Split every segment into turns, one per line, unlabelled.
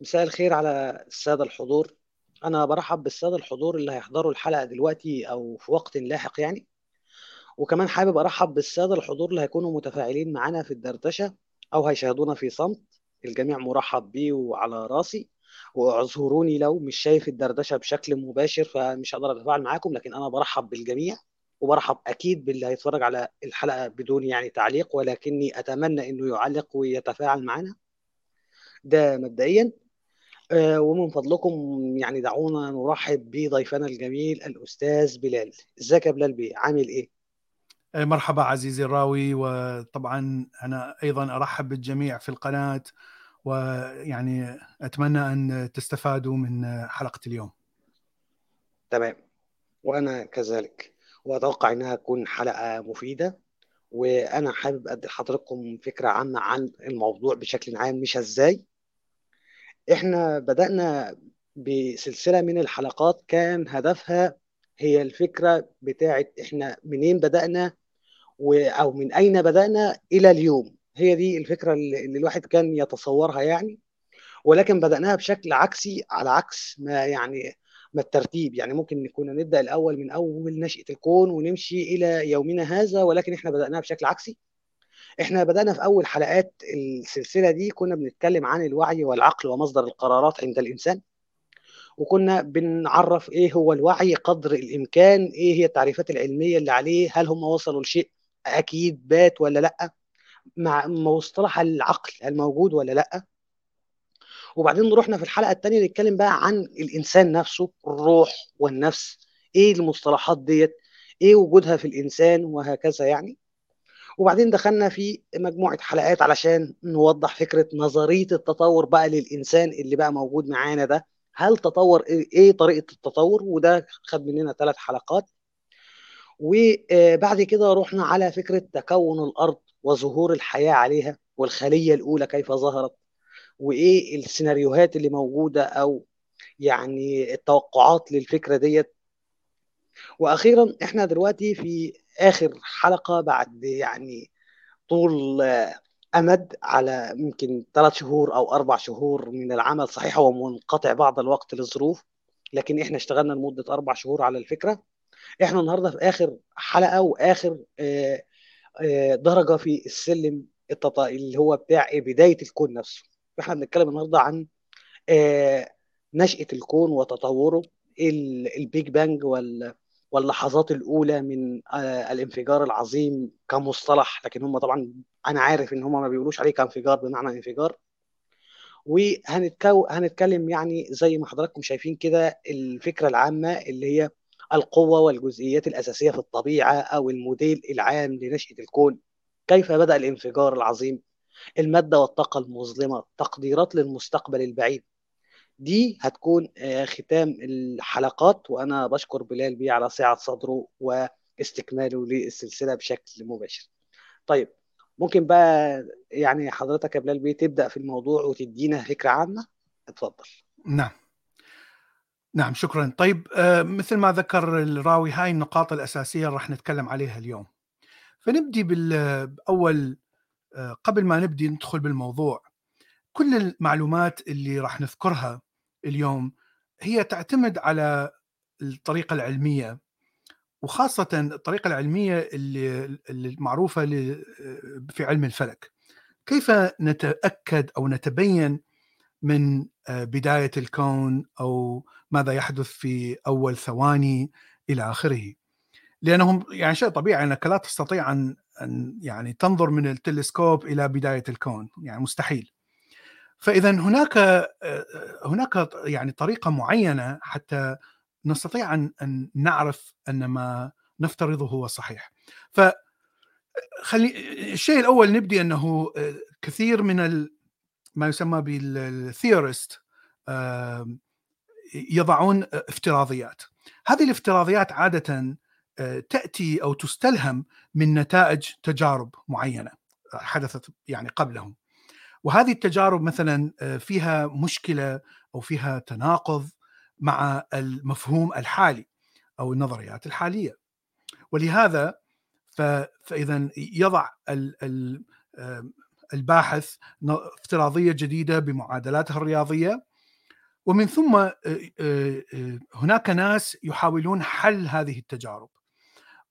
مساء الخير على السادة الحضور. أنا برحب بالسادة الحضور اللي هيحضروا الحلقة دلوقتي أو في وقت لاحق يعني. وكمان حابب أرحب بالسادة الحضور اللي هيكونوا متفاعلين معانا في الدردشة أو هيشاهدونا في صمت. الجميع مرحب بيه وعلى راسي. واعذروني لو مش شايف الدردشة بشكل مباشر فمش هقدر أتفاعل معاكم لكن أنا برحب بالجميع وبرحب أكيد باللي هيتفرج على الحلقة بدون يعني تعليق ولكني أتمنى إنه يعلق ويتفاعل معنا ده مبدئيا. آه، ومن فضلكم يعني دعونا نرحب بضيفنا الجميل الأستاذ بلال. إزيك يا بلال بيه؟ عامل إيه؟
آه، مرحبا عزيزي الراوي وطبعا أنا أيضا أرحب بالجميع في القناة ويعني أتمنى أن تستفادوا من حلقة اليوم.
تمام. وأنا كذلك وأتوقع إنها تكون حلقة مفيدة وأنا حابب أدي لحضراتكم فكرة عامة عن الموضوع بشكل عام مش إزاي. إحنا بدأنا بسلسلة من الحلقات كان هدفها هي الفكرة بتاعت إحنا منين بدأنا و... أو من أين بدأنا إلى اليوم. هي دي الفكرة اللي الواحد كان يتصورها يعني. ولكن بدأناها بشكل عكسي على عكس ما يعني ما الترتيب. يعني ممكن نكون نبدأ الأول من أول نشأة الكون ونمشي إلى يومنا هذا ولكن إحنا بدأناها بشكل عكسي. إحنا بدأنا في أول حلقات السلسلة دي كنا بنتكلم عن الوعي والعقل ومصدر القرارات عند الإنسان وكنا بنعرف إيه هو الوعي قدر الإمكان إيه هي التعريفات العلمية اللي عليه هل هم وصلوا لشيء أكيد بات ولا لأ مع مصطلح العقل الموجود ولا لأ. وبعدين رحنا في الحلقة الثانية نتكلم بقى عن الإنسان نفسه الروح والنفس إيه المصطلحات ديت إيه وجودها في الإنسان وهكذا يعني. وبعدين دخلنا في مجموعة حلقات علشان نوضح فكرة نظرية التطور بقى للإنسان اللي بقى موجود معانا ده. هل تطور إيه؟ إيه طريقة التطور؟ وده خد مننا ثلاث حلقات. وبعد كده رحنا على فكرة تكون الأرض وظهور الحياة عليها والخلية الأولى كيف ظهرت وإيه السيناريوهات اللي موجودة أو يعني التوقعات للفكرة ديت. وأخيرا إحنا دلوقتي في آخر حلقة بعد يعني طول آه، أمد على يمكن ثلاث شهور أو أربع شهور من العمل صحيح هو منقطع بعض الوقت للظروف لكن إحنا اشتغلنا لمدة أربع شهور على الفكرة إحنا النهارده في آخر حلقة وآخر آه، آه، درجة في السلم. اللي هو بتاع بداية الكون نفسه فاحنا بنتكلم النهارده عن نشأة الكون وتطوره ال- ال Big Bang وال واللحظات الأولى من آه، الانفجار العظيم كمصطلح لكن هم طبعا أنا عارف إن هم ما بيقولوش عليه كانفجار بمعنى انفجار. وهنتكو هنتكلم يعني زي ما حضراتكم شايفين كده الفكرة العامة اللي هي القوة والجسيمات الأساسية في الطبيعة أو الموديل العام لنشأة الكون. كيف بدأ الانفجار العظيم؟ المادة والطاقة المظلمة تقديرات للمستقبل البعيد. دي هتكون آه، ختام الحلقات وأنا بشكر بلال بيه على سعة صدره واستكماله للسلسلة بشكل مباشر. طيب ممكن بقى يعني حضرتك يا بلال بيه تبدأ في الموضوع وتدينا فكرة عامة؟ اتفضل.
نعم. نعم شكرا. طيب آه، مثل ما ذكر الراوي هاي النقاط الأساسية راح نتكلم عليها اليوم. فنبدي بالأول آه، قبل ما نبدي ندخل بالموضوع. كل المعلومات اللي راح نذكرها اليوم هي تعتمد على الطريقة العلمية وخاصة الطريقة العلمية اللي ل- في علم الفلك. كيف نتأكد أو نتبين من آه، بداية الكون أو ماذا يحدث في أول ثواني إلى آخره؟ لأنهم يعني شيء طبيعي أنك لا تستطيع أن يعني تنظر من التلسكوب إلى بداية الكون يعني مستحيل. فإذا هناك هناك يعني طريقة معينة حتى نستطيع أن أن نعرف أن ما نفترضه هو صحيح. ف خلي الشيء الأول نبدي أنه كثير من ال... ما يسمى بالثيورست يضعون افتراضيات. هذه الافتراضيات عادة آه، تأتي أو تستلهم من نتائج تجارب معينة حدثت يعني قبلهم. وهذه التجارب مثلا آه، فيها مشكلة أو فيها تناقض مع المفهوم الحالي أو النظريات الحالية. ولهذا فاذا يضع الباحث افتراضية جديدة بمعادلاتها الرياضية. ومن ثم هناك ناس يحاولون حل هذه التجارب.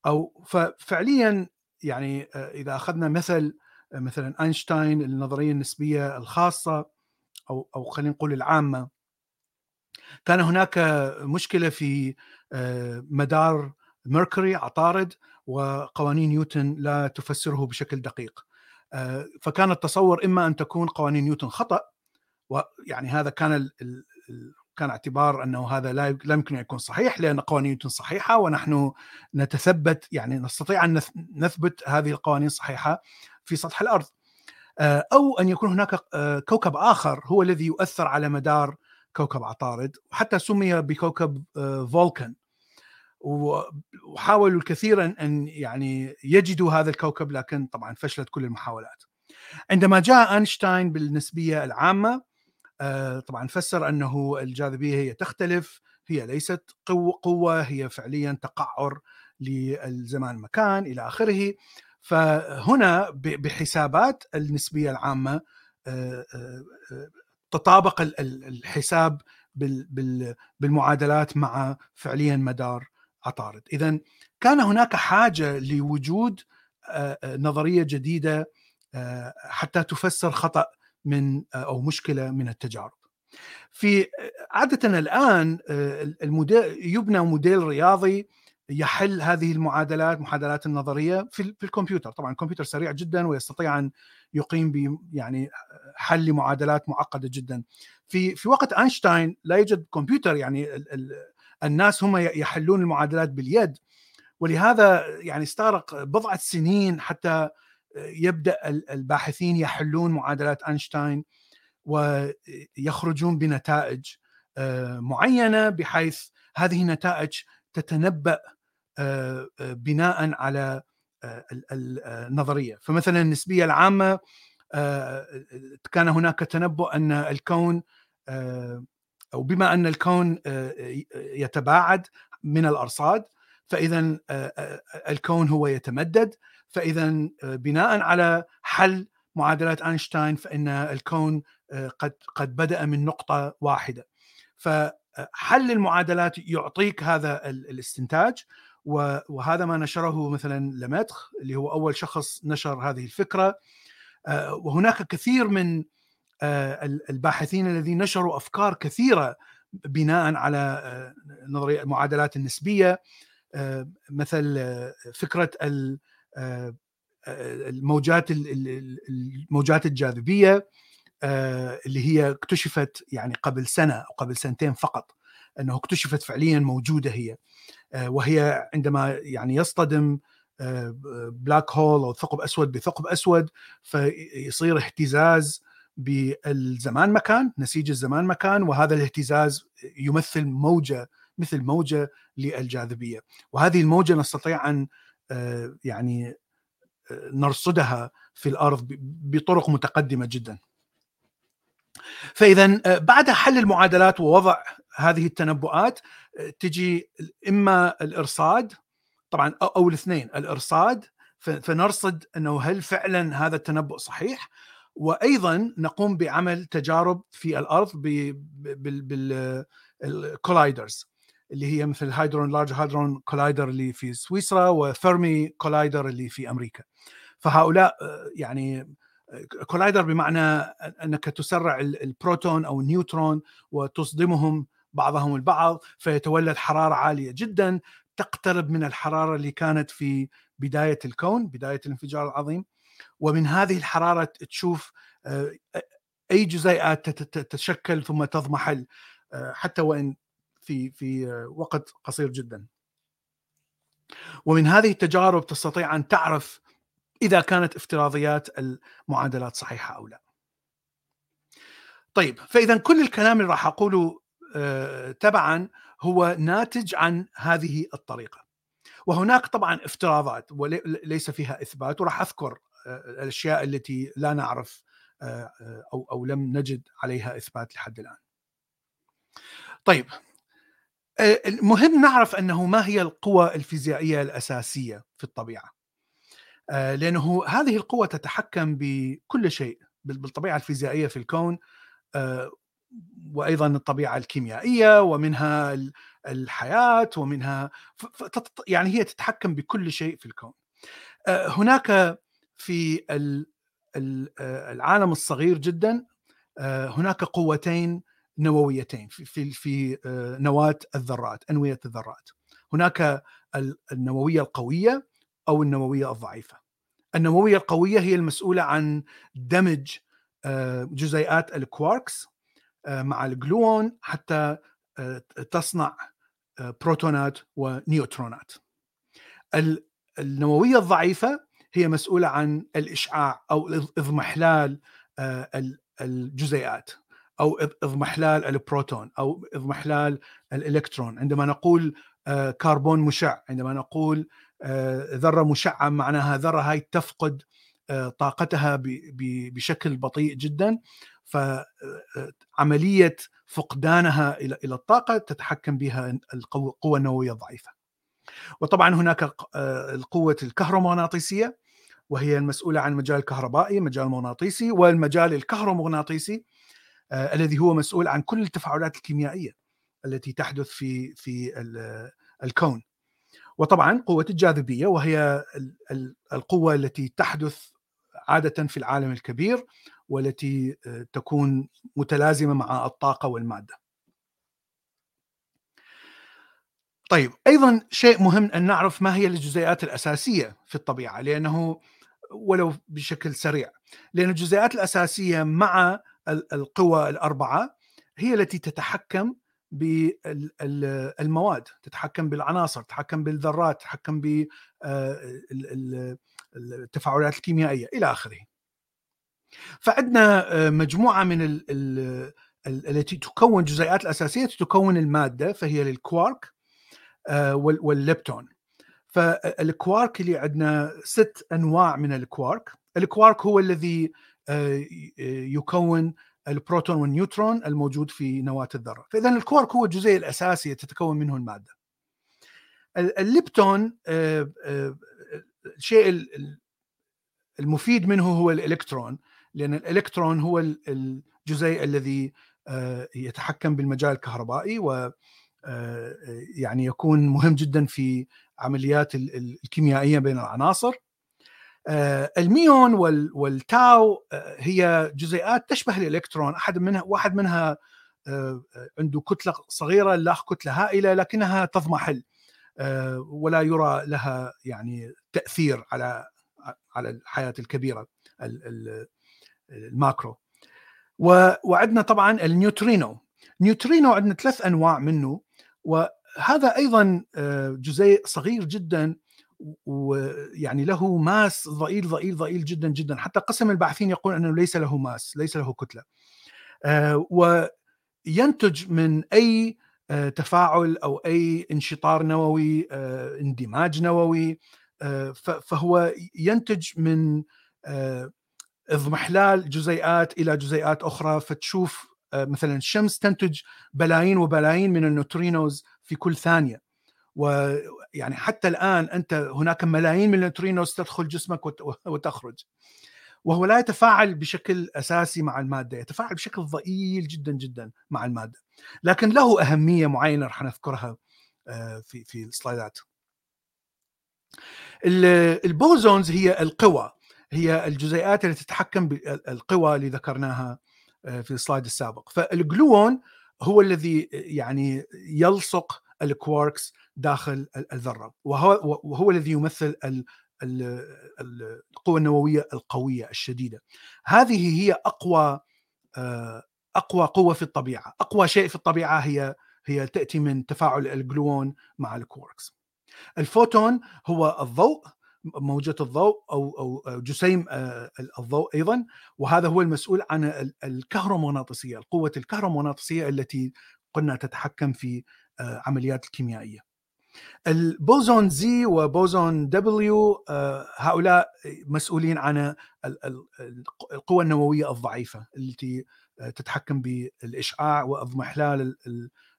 أو ففعليا يعني إذا أخذنا مثل مثلا أينشتاين النظرية النسبية الخاصة أو أو خلينا نقول العامة. كان هناك مشكلة في مدار ميركوري عطارد وقوانين نيوتن لا تفسره بشكل دقيق. فكان التصور إما أن تكون قوانين نيوتن خطأ ويعني هذا كان ال ال كان اعتبار أنه هذا لا يمكن أن يكون صحيح لأن قوانين نيوتن صحيحة ونحن نتثبت يعني نستطيع أن نثبت هذه القوانين صحيحة. في سطح الأرض. أو أن يكون هناك كوكب آخر هو الذي يؤثر على مدار كوكب عطارد وحتى سمي بكوكب فولكان. وحاولوا الكثير أن يعني يجدوا هذا الكوكب لكن طبعا فشلت كل المحاولات. عندما جاء أينشتاين بالنسبية العامة طبعا فسر أنه الجاذبية هي تختلف هي ليست قوه قوة هي فعليا تقعر للزمان مكان إلى آخره. فهنا بحسابات النسبية العامة تطابق الحساب بالمعادلات مع فعليا مدار عطارد. اذا كان هناك حاجة لوجود نظرية جديدة حتى تفسر خطأ من أو مشكلة من التجارب. في عادة الآن يبنى موديل رياضي يحل هذه المعادلات معادلات النظرية في الكمبيوتر. طبعا الكمبيوتر سريع جدا ويستطيع أن يقيم ب يعني حل لمعادلات معقدة جدا. في في وقت أينشتاين لا يوجد كمبيوتر يعني ال ال الناس هم يحلون المعادلات باليد. ولهذا يعني استغرق بضعة سنين حتى يبدأ الباحثين يحلون معادلات أينشتاين ويخرجون بنتائج معينة بحيث هذه النتائج تتنبأ بناء على النظريه فمثلا النسبية العامة كان هناك تنبؤ أن الكون أو بما أن الكون يتباعد من الأرصاد فاذا الكون هو يتمدد. فاذا بناء على حل معادلات أينشتاين فإن الكون قد قد بدأ من نقطة واحدة. فحل المعادلات يعطيك هذا الاستنتاج وهذا ما نشره مثلا لمتخ اللي هو أول شخص نشر هذه الفكرة. وهناك كثير من الباحثين الذين نشروا أفكار كثيرة بناء على نظرية المعادلات النسبية. مثل فكرة الموجات الموجات الجاذبية. اللي هي اكتشفت يعني قبل سنة أو قبل سنتين فقط أنه اكتشفت فعليا موجودة هي وهي عندما يعني يصطدم بلاك هول أو ثقب أسود بثقب أسود فيصير اهتزاز بالزمان مكان نسيج الزمان مكان وهذا الاهتزاز يمثل موجة مثل موجة للجاذبية وهذه الموجة نستطيع أن يعني نرصدها في الأرض بطرق متقدمة جدا. فاذا بعد حل المعادلات ووضع هذه التنبؤات تجي إما الإرصاد طبعا أو الاثنين الأرصاد فنرصد أنه هل فعلا هذا التنبؤ صحيح وأيضا نقوم بعمل تجارب في الأرض بال colliders اللي هي مثل Hadron Large Hadron Collider اللي في سويسرا وفيرمي collider اللي في أمريكا. فهؤلاء يعني collider بمعنى أنك تسرع البروتون أو النيوترون وتصدمهم بعضهم البعض فيتولد حرارة عالية جدا تقترب من الحرارة اللي كانت في بداية الكون بداية الانفجار العظيم ومن هذه الحرارة تشوف أي جزيئات تتشكل ثم تضمحل حتى وإن في في وقت قصير جدا. ومن هذه التجارب تستطيع أن تعرف إذا كانت افتراضيات المعادلات صحيحة أو لا. طيب فإذا كل الكلام اللي راح أقوله تبعا هو ناتج عن هذه الطريقة. وهناك طبعا افتراضات وليس فيها إثبات وراح أذكر الأشياء التي لا نعرف أو أو لم نجد عليها إثبات لحد الآن. طيب المهم نعرف أنه ما هي القوى الفيزيائية الأساسية في الطبيعة. لأنه هذه القوة تتحكم بكل شيء بالطبيعة الفيزيائية في الكون وأيضا الطبيعة الكيميائية ومنها الحياة ومنها يعني هي تتحكم بكل شيء في الكون. هناك في العالم الصغير جدا هناك قوتين نوويتين في في في نواة الذرات أنوية الذرات. هناك النووية القوية أو النووية الضعيفة. النووية القوية هي المسؤولة عن دمج جزيئات الكواركس مع الجلوون حتى تصنع بروتونات ونيوترونات. النووية الضعيفة هي مسؤولة عن الإشعاع أو إضمحلال الجزيئات أو إضمحلال البروتون أو إضمحلال الإلكترون عندما نقول كربون مشع. عندما نقول ذرة مشعة معناها ذرة هاي تفقد طاقتها بشكل بطيء جدا. فعمليه فقدانها إلى الطاقة تتحكم بها القوة النووية الضعيفة. وطبعا هناك القوة الكهرومغناطيسية وهي المسؤولة عن المجال الكهربائي، المجال المغناطيسي والمجال الكهرومغناطيسي الذي هو مسؤول عن كل التفاعلات الكيميائية. التي تحدث في في الكون. وطبعا قوة الجاذبية وهي القوة التي تحدث عادة في العالم الكبير والتي تكون متلازمة مع الطاقة والمادة. طيب أيضا شيء مهم أن نعرف ما هي الجزيئات الأساسية في الطبيعة لأنه ولو بشكل سريع لأن الجزيئات الأساسية مع القوى الأربعة هي التي تتحكم بالمواد تتحكم بالعناصر تتحكم بالذرات تتحكم بالتفاعلات الكيميائية إلى آخره. فعندنا مجموعة من ال ال التي تكون الجزيئات الأساسية تكون المادة فهي الكوارك والليبتون. فالكوارك اللي عندنا ست أنواع من الكوارك. الكوارك هو الذي يكون البروتون والنيوترون الموجود في نواة الذرة. فإذا الكوارك هو الجزيء الأساسي تتكون منه المادة. الليبتون الشيء المفيد منه هو الإلكترون لأن الإلكترون هو الجزيء الذي يتحكم بالمجال الكهربائي و يعني يكون مهم جدا في عمليات الكيميائية بين العناصر. الميون والتاو هي جزيئات تشبه الإلكترون. أحد منها واحد منها عنده كتلة صغيرة الآخر كتلة هائلة لكنها تضمحل ولا يرى لها يعني تأثير على على الحياة الكبيرة ال macro. وعندنا طبعا النيوترينو. نيوترينو عندنا ثلاث أنواع منه وهذا أيضا جزيء صغير جدا ويعني له mass ضئيل ضئيل ضئيل جدا جدا. حتى قسم الباحثين يقول أنه ليس له mass ليس له كتلة. وينتج من أي تفاعل أو أي انشطار نووي اندماج نووي. فهو ينتج من اضمحلال جزيئات إلى جزيئات أخرى. فتشوف مثلا الشمس تنتج بلايين وبلايين من ال neutrinos في كل ثانية. ويعني حتى الآن أنت هناك ملايين من ال neutrinos تدخل جسمك وتخرج. وهو لا يتفاعل بشكل أساسي مع المادة يتفاعل بشكل ضئيل جدا جدا مع المادة. لكن له أهمية معينة راح نذكرها في في السلايدات. ال bosons هي القوى هي الجزيئات التي تتحكم بالقوى اللي ذكرناها في ال slide السابق. فالجلوون هو الذي يعني يلصق الكواركس داخل الذرة. وهو وهو الذي يمثل القوة النووية القوية الشديدة. هذه هي أقوى أقوى قوة في الطبيعة. أقوى شيء في الطبيعة هي هي تأتي من تفاعل الجلوون مع الكواركس. الفوتون هو الضوء موجة الضوء أو أو جسيم الضوء أيضا. وهذا هو المسؤول عن الكهرومغناطيسية القوة الكهرومغناطيسية التي قلنا تتحكم في عمليات الكيميائية البوزون Z وبوزون W هؤلاء مسؤولين عن القوى النووية الضعيفة التي تتحكم بالإشعاع وإضمحلال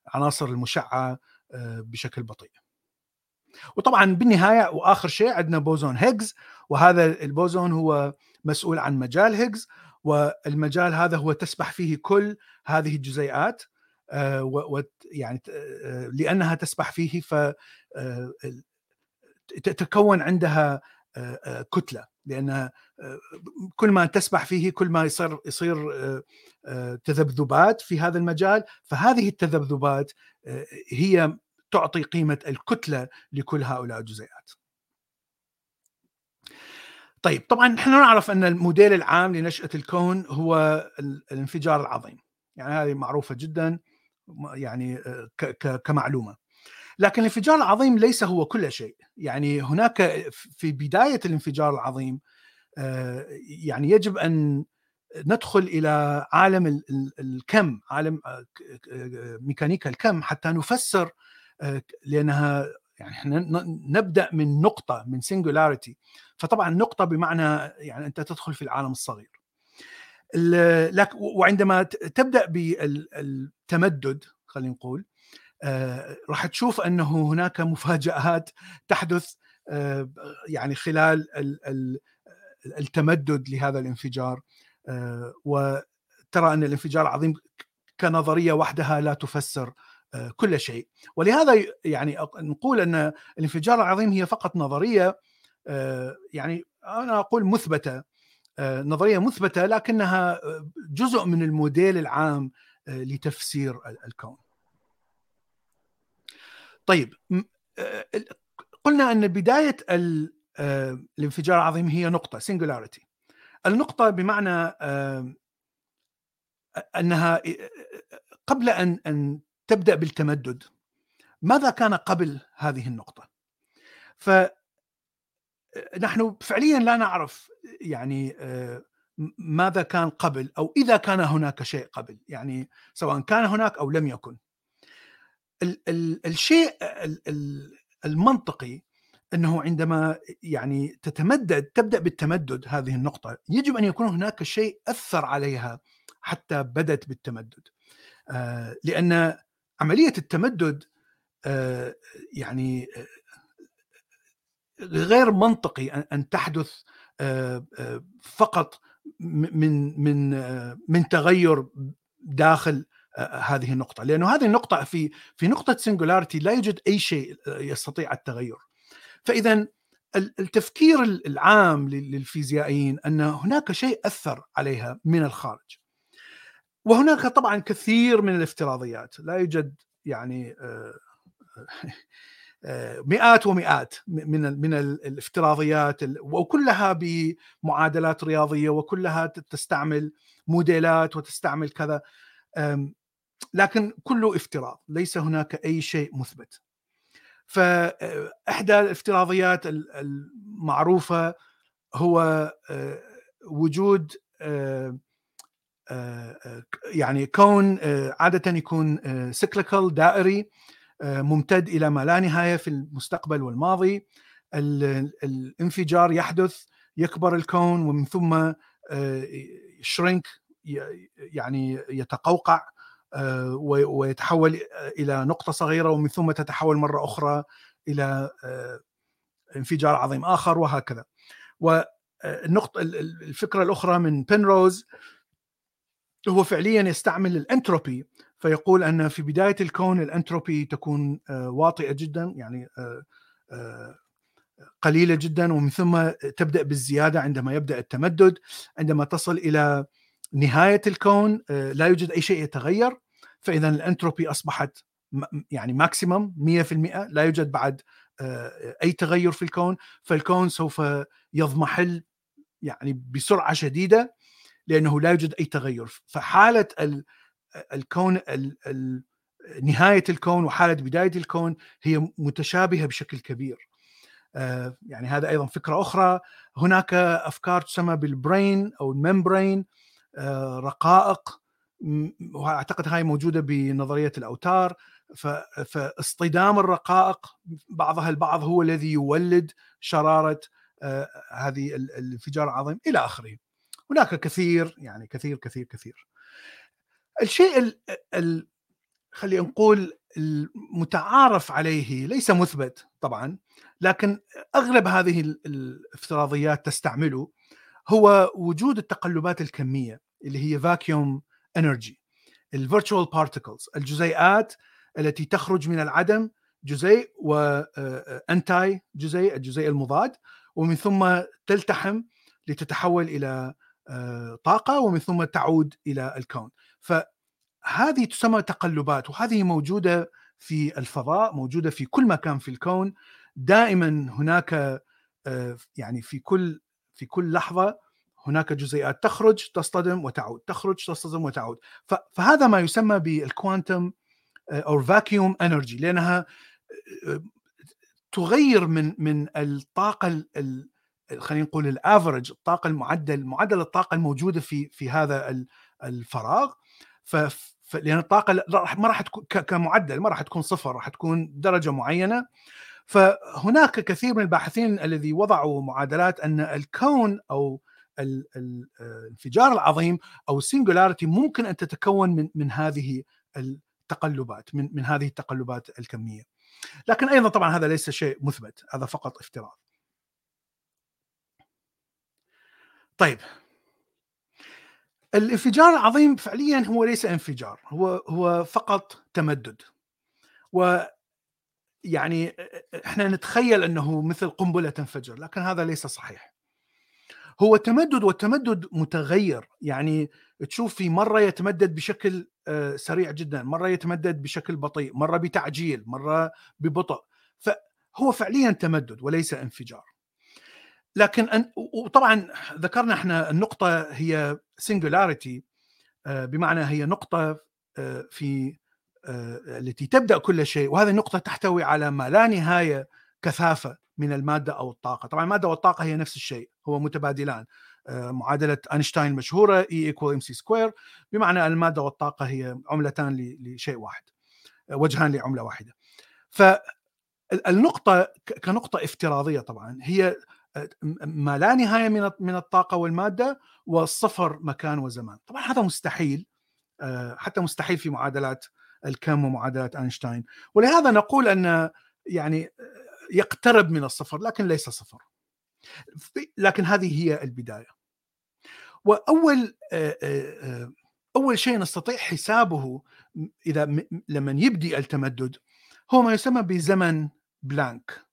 العناصر المشعة بشكل بطيء. وطبعا بالنهاية وآخر شيء عندنا بوزون هيجز وهذا البوزون هو مسؤول عن مجال هيجز والمجال هذا هو تسبح فيه كل هذه الجزيئات. يعني لأنها تسبح فيه ف تتكون عندها كتلة لأن كل ما تسبح فيه كل ما يصير يصير تذبذبات في هذا المجال فهذه التذبذبات هي تعطي قيمة الكتلة لكل هؤلاء الجزيئات. طيب طبعا نحن نعرف أن الموديل العام لنشأة الكون هو الانفجار العظيم يعني هذه معروفة جدا يعني كمعلومة. لكن الانفجار العظيم ليس هو كل شيء. يعني هناك في بداية الانفجار العظيم يعني يجب أن ندخل إلى عالم الكم عالم ميكانيكا الكم حتى نفسر لأنها يعني إحنا نبدأ من نقطة من سنجولاريتي فطبعا نقطة بمعنى يعني أنت تدخل في العالم الصغير. لكن وعندما تبدأ بالتمدد خلينا نقول راح تشوف أنه هناك مفاجآت تحدث يعني خلال التمدد لهذا الانفجار وترى أن الانفجار العظيم كنظرية وحدها لا تفسر كل شيء. ولهذا يعني نقول أن الانفجار العظيم هي فقط نظرية يعني أنا أقول مثبتة. نظرية مثبتة لكنها جزء من الموديل العام لتفسير الكون. طيب قلنا أن بداية الانفجار العظيم هي نقطة سنجولاريتي. النقطة بمعنى أنها قبل أن أن تبدأ بالتمدد ماذا كان قبل هذه النقطة؟ ف نحن فعليا لا نعرف يعني ماذا كان قبل أو إذا كان هناك شيء قبل يعني سواء كان هناك أو لم يكن. ال ال الشيء ال المنطقي أنه عندما يعني تتمدد تبدأ بالتمدد هذه النقطة يجب أن يكون هناك شيء أثر عليها حتى بدت بالتمدد. لأن عملية التمدد يعني غير منطقي أن تحدث فقط من من من تغير داخل هذه النقطة. لأنه هذه النقطة في في نقطة سنجولاريتي لا يوجد أي شيء يستطيع التغير. فإذا التفكير العام للفيزيائيين أن هناك شيء أثر عليها من الخارج. وهناك طبعا كثير من الافتراضيات. لا يوجد يعني مئات ومئات من من الافتراضيات وكلها بمعادلات رياضية وكلها تستعمل موديلات وتستعمل كذا. لكن كله افتراض ليس هناك أي شيء مثبت. فاحدى الافتراضيات المعروفة هو وجود يعني كون عادة يكون سيكليكال دائري. ممتد إلى ما لا نهاية في المستقبل والماضي. الانفجار يحدث يكبر الكون ومن ثم شرينك يعني يتقوقع ويتحول إلى نقطة صغيرة ومن ثم تتحول مرة أخرى إلى انفجار عظيم آخر وهكذا. والنقطه الفكرة الأخرى من بنروز هو فعليا يستعمل الانتروبي فيقول أن في بداية الكون الأنتروبي تكون واطئة جدا يعني قليلة جدا ومن ثم تبدأ بالزيادة عندما يبدأ التمدد. عندما تصل إلى نهاية الكون لا يوجد أي شيء يتغير. فاذا الأنتروبي أصبحت يعني ماكسيمم 100% لا يوجد بعد أي تغير في الكون. فالكون سوف يضمحل يعني بسرعة شديدة لأنه لا يوجد أي تغير. فحالة الكون نهاية الكون وحالة بداية الكون هي متشابهة بشكل كبير. يعني هذا أيضا فكرة أخرى. هناك أفكار تسمى بالبرين أو الممبرين رقائق. وأعتقد هاي موجودة بنظرية الأوتار. فاصطدام الرقائق بعضها البعض هو الذي يولد شرارة هذه الانفجار العظيم إلى آخره. هناك كثير يعني كثير كثير كثير. الشيء ال ال خلينا نقول المتعارف عليه ليس مثبت طبعا لكن أغلب هذه الافتراضيات تستعمله هو وجود التقلبات الكمية اللي هي vacuum energy ال virtual particles الجزيئات التي تخرج من العدم جزيء و anti جزيء الجزيء المضاد ومن ثم تلتحم لتتحول إلى طاقة ومن ثم تعود إلى الكون. فهذه تسمى تقلبات وهذه موجودة في الفضاء موجودة في كل مكان في الكون. دائما هناك يعني في كل في كل لحظة هناك جزيئات تخرج تصطدم وتعود تخرج تصطدم وتعود. فهذا ما يسمى بالكوانتم أو فاكيوم انرجي لأنها تغير من من الطاقة خلينا نقول الافرج الطاقة المعدل معدل الطاقة الموجودة في في هذا الفراغ ف لأن الطاقة ما راح تكون كمعدل ما راح تكون صفر راح تكون درجة معينة فهناك كثير من الباحثين الذي وضعوا معادلات أن الكون أو الانفجار العظيم أو السنجولاريتي ممكن أن تتكون من من هذه التقلبات من من هذه التقلبات الكمية. لكن أيضا طبعا هذا ليس شيء مثبت هذا فقط افتراض. طيب. الانفجار العظيم فعليا هو ليس انفجار هو هو فقط تمدد. و يعني إحنا نتخيل أنه مثل قنبلة تنفجر لكن هذا ليس صحيح. هو تمدد والتمدد متغير. يعني تشوف في مرة يتمدد بشكل سريع جدا مرة يتمدد بشكل بطيء مرة بتعجيل مرة ببطء. فهو فعليا تمدد وليس انفجار. لكن أن وطبعا ذكرنا إحنا النقطة هي سنجولاريتي بمعنى هي نقطة في التي تبدأ كل شيء وهذه النقطة تحتوي على ما لا نهاية كثافة من المادة أو الطاقة. طبعا المادة والطاقة هي نفس الشيء هو متبادلان معادلة أينشتاين المشهوره E equal MC square بمعنى المادة والطاقة هي عملتان لشيء واحد وجهان لعملة واحدة. فالنقطه كنقطة افتراضية طبعا هي ما لا نهاية من من الطاقة والمادة والصفر مكان وزمان. طبعا هذا مستحيل حتى مستحيل في معادلات الكم ومعادلات أينشتاين. ولهذا نقول أن يعني يقترب من الصفر لكن ليس صفر. لكن هذه هي البداية. وأول أول شيء نستطيع حسابه إذا لما يبدي التمدد هو ما يسمى بزمن بلانك.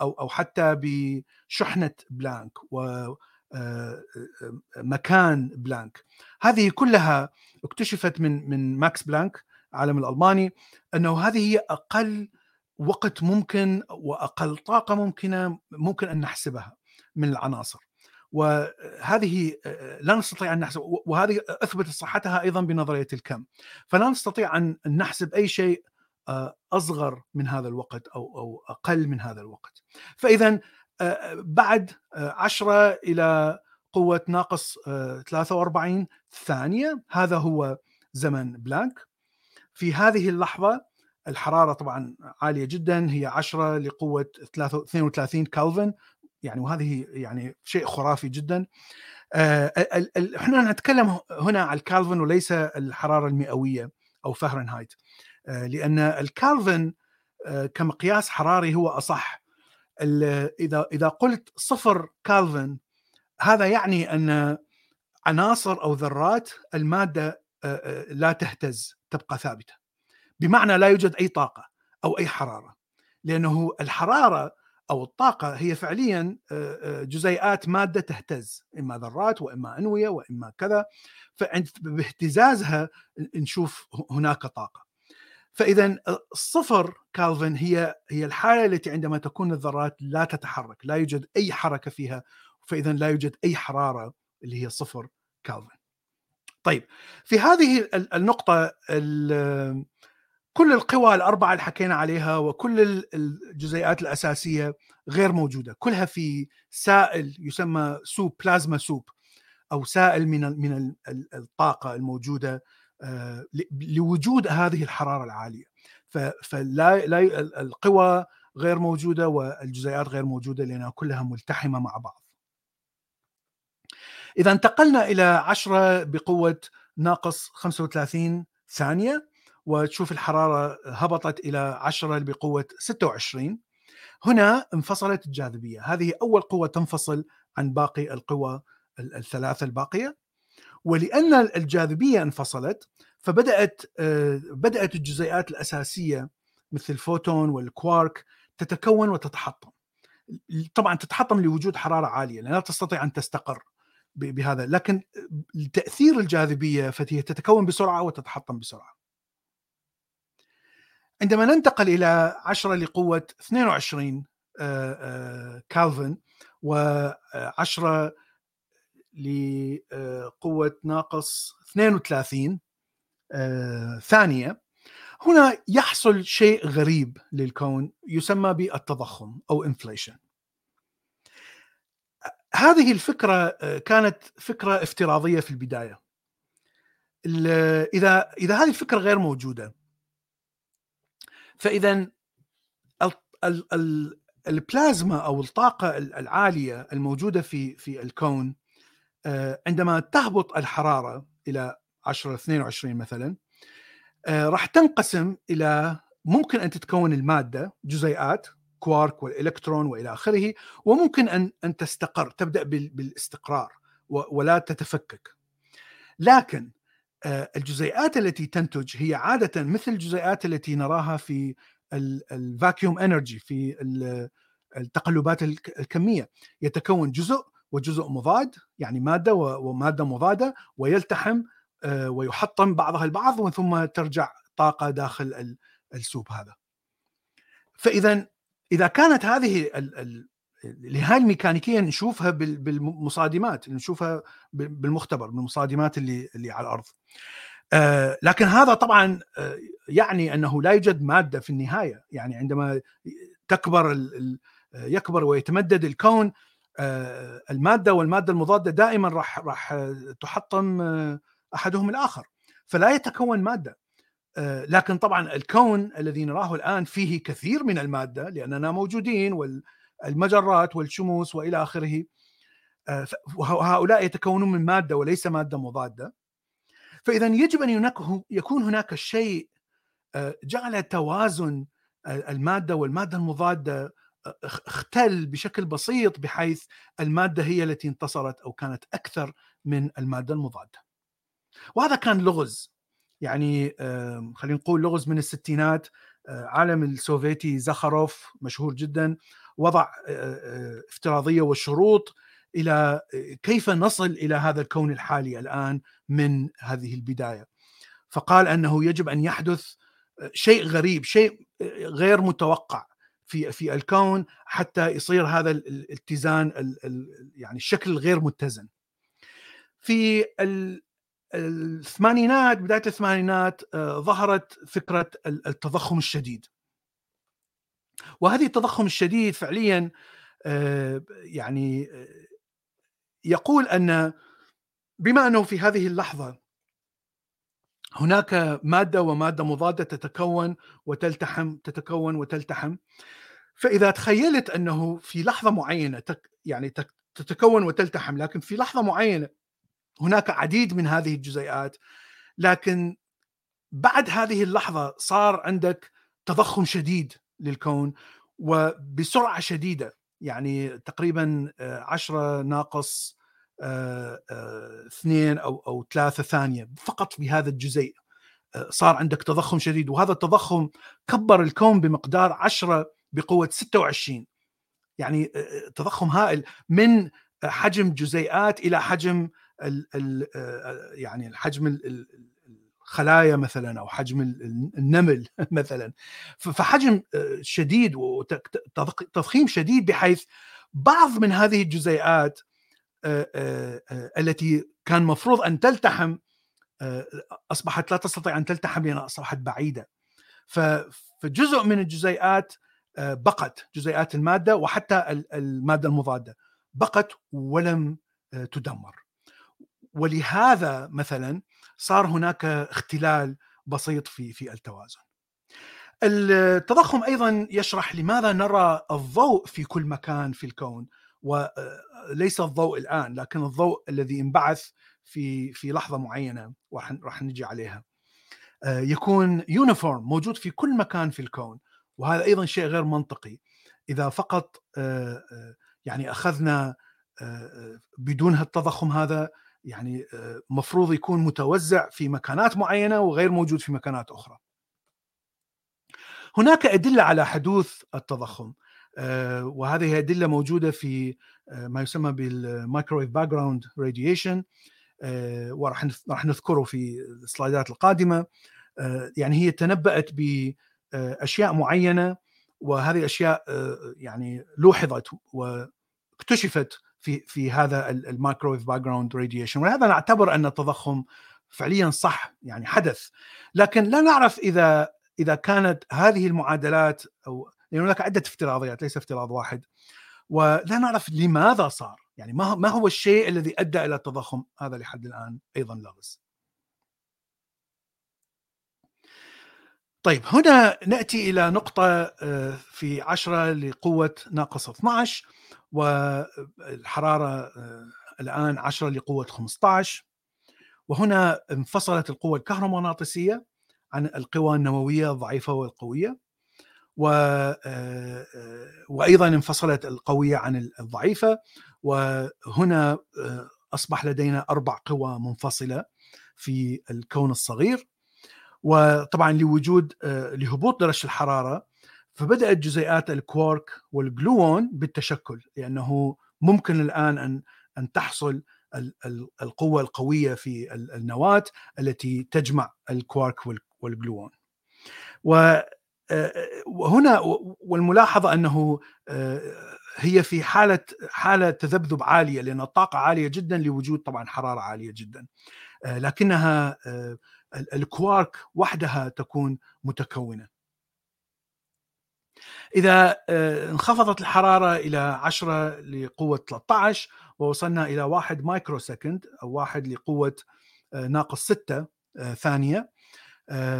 أو أو حتى بشحنة بلانك و مكان بلانك. هذه كلها اكتشفت من من ماكس بلانك عالم الألماني أنه هذه هي أقل وقت ممكن وأقل طاقة ممكنة ممكن أن نحسبها من العناصر. وهذه لا نستطيع أن نحسب وهذه أثبتت صحتها أيضا بنظرية الكم. فلا نستطيع أن نحسب أي شيء أصغر من هذا الوقت أو أو أقل من هذا الوقت. فاذا بعد 10 إلى قوة ناقص 43 ثانية هذا هو زمن بلانك. في هذه اللحظة الحرارة طبعا عالية جدا هي 10 لقوة 32 كالفن يعني وهذه يعني شيء خرافي جدا. إحنا نتكلم هنا عن الكالفن وليس الحرارة المئوية أو فهرنهايت. لأن الكالفن كمقياس حراري هو أصح. إذا إذا قلت صفر كالفن هذا يعني أن عناصر أو ذرات المادة لا تهتز تبقى ثابتة. بمعنى لا يوجد أي طاقة أو أي حرارة لأنه الحرارة أو الطاقة هي فعليا جزيئات مادة تهتز إما ذرات وإما أنوية وإما كذا. فعند باهتزازها نشوف هناك طاقة. فإذا الصفر كالفن هي هي الحالة التي عندما تكون الذرات لا تتحرك لا يوجد أي حركة فيها فإذا لا يوجد أي حرارة اللي هي صفر كالفن طيب في هذه النقطة كل القوى الأربعة اللي حكينا عليها وكل الجزيئات الأساسية غير موجودة كلها في سائل يسمى سوب بلازما سوب أو سائل من من الطاقة الموجودة لوجود هذه الحرارة العالية. فلا لا القوى غير موجودة والجزيئات غير موجودة لأنها كلها ملتحمة مع بعض. إذا انتقلنا إلى 10 بقوة ناقص 35 ثانية وتشوف الحرارة هبطت إلى 10 بقوة 26 هنا انفصلت الجاذبية. هذه أول قوة تنفصل عن باقي القوى الثلاثة الباقية. ولأن الجاذبية انفصلت فبدأت آه، بدأت الجزيئات الأساسية مثل الفوتون والكوارك تتكون وتتحطم. طبعا تتحطم لوجود حرارة عالية لا تستطيع أن تستقر بهذا لكن تأثير الجاذبية فهي تتكون بسرعة وتتحطم بسرعة. عندما ننتقل إلى 10 لقوة 22 آه، آه، كالفن و10 لقوة ناقص 32 آه، ثانية. هنا يحصل شيء غريب للكون يسمى بالتضخم أو انفليشن هذه الفكرة كانت فكرة افتراضية في البداية. إذا إذا هذه الفكرة غير موجودة فإذا البلازما أو الطاقة العالية الموجودة في في الكون آه، عندما تهبط الحرارة إلى 10 22 مثلا آه، راح تنقسم إلى ممكن أن تتكون المادة جزيئات كوارك والإلكترون وإلى آخره وممكن أن أن تستقر تبدأ بالاستقرار ولا تتفكك. لكن آه، الجزيئات التي تنتج هي عادة مثل الجزيئات التي نراها في ال vacuum energy في التقلبات الكمية. يتكون جزء وجزء مضاد يعني مادة ومادة مضادة ويلتحم آه، ويحطم بعضها البعض ومن ثم ترجع طاقة داخل ال soup هذا. فإذا إذا كانت هذه هاي الميكانيكية نشوفها بالمصادمات نشوفها بالمختبر بالمصادمات اللي اللي على الأرض. آه، لكن هذا طبعا آه، يعني أنه لا يوجد مادة في النهاية يعني عندما تكبر يكبر ويتمدد الكون المادة والمادة المضادة دائما راح راح تحطم أحدهم الآخر فلا يتكون مادة. آه، لكن طبعا الكون الذي نراه الآن فيه كثير من المادة لأننا موجودين والمجرات والشموس وإلى آخره. آه، وهؤلاء يتكونون من مادة وليس مادة مضادة. فاذا يجب أن يكون هناك شيء آه، جعل توازن المادة والمادة المضادة اختل بشكل بسيط بحيث الماده هي التي انتصرت أو كانت أكثر من الماده المضاده. وهذا كان لغز يعني خلينا نقول لغز من الستينات عالم السوفيتي زخروف مشهور جدا وضع افتراضيه وشروط إلى كيف نصل إلى هذا الكون الحالي الان من هذه البدايه فقال انه يجب ان يحدث شيء غريب شيء غير متوقع في في الكون حتى يصير هذا الاتزان يعني الشكل الغير متزن. في الثمانينات بداية الثمانينات آه، ظهرت فكرة التضخم الشديد. وهذه التضخم الشديد فعليا آه، يعني آه، يقول أن بما أنه في هذه اللحظة هناك مادة ومادة مضادة تتكون وتلتحم تتكون وتلتحم. فإذا تخيلت أنه في لحظة معينة يعني تتكون وتلتحم لكن في لحظة معينة هناك عديد من هذه الجزيئات لكن بعد هذه اللحظة صار عندك تضخم شديد للكون وبسرعة شديدة يعني تقريبا 10 آه، ناقص اثنين أو أو ثلاثة ثانية فقط في هذا الجزيء. صار عندك تضخم شديد وهذا التضخم كبر الكون بمقدار 10 بقوة 26 يعني تضخم هائل من حجم جزيئات إلى حجم ال ال آه، يعني الحجم الخلايا مثلا أو حجم النمل مثلا. فحجم آه، شديد وتضخيم شديد بحيث بعض من هذه الجزيئات آه، التي كان مفروض أن تلتحم أصبحت لا تستطيع أن تلتحم لأنها أصبحت بعيدة. فجزء من الجزيئات بقت جزيئات المادة وحتى المادة المضادة. بقت ولم تدمر. ولهذا مثلا صار هناك اختلال بسيط في في التوازن. التضخم أيضا يشرح لماذا نرى الضوء في كل مكان في الكون وليس الضوء الآن لكن الضوء الذي انبعث في في لحظة معينة راح راح نجي عليها. يكون uniform موجود في كل مكان في الكون وهذا أيضا شيء غير منطقي إذا فقط يعني أخذنا بدون هالتضخم هذا يعني مفروض يكون متوزع في مكانات معينة وغير موجود في مكانات أخرى. هناك أدلة على حدوث التضخم وهذه أدلة موجودة في ما يسمى بال microwave background radiation وراح راح نذكره في ال slides ات القادمة. يعني هي تنبأت باشياء معينة وهذه الأشياء يعني لوحظت واكتشفت في في هذا ال microwave background radiation ولهذا نعتبر أن التضخم فعليا صح يعني حدث. لكن لا نعرف إذا إذا كانت هذه المعادلات أو لأن هناك عدة افتراضيات ليس افتراض واحد. ولا نعرف لماذا صار. يعني ما ما هو الشيء الذي أدى إلى التضخم؟ هذا لحد الآن أيضا لغز طيب هنا نأتي إلى نقطة آه، في 10 لقوة ناقص 12 والحرارة آه، الآن 10 لقوة 15 وهنا انفصلت القوة الكهرومغناطيسية عن القوى النووية الضعيفة والقوية. و آه، وأيضا انفصلت القوية عن الضعيفة وهنا أصبح لدينا أربع قوى منفصلة في الكون الصغير وطبعا لوجود آه، لهبوط درجة الحرارة فبدأت جزيئات الكوارك والجلوون بالتشكل لأنه ممكن الآن أن أن تحصل القوة القوية في النواة التي تجمع الكوارك والجلوون. آه، وهنا والملاحظة أنه آه، هي في حالة حالة تذبذب عالية لأن الطاقة عالية جدا لوجود طبعا حرارة عالية جدا. لكنها الكوارك وحدها تكون متكونة. إذا آه، انخفضت الحرارة إلى 10 لقوة 13 ووصلنا إلى 1 microsecond أو 1 لقوة آه، ناقص 6 آه، ثانية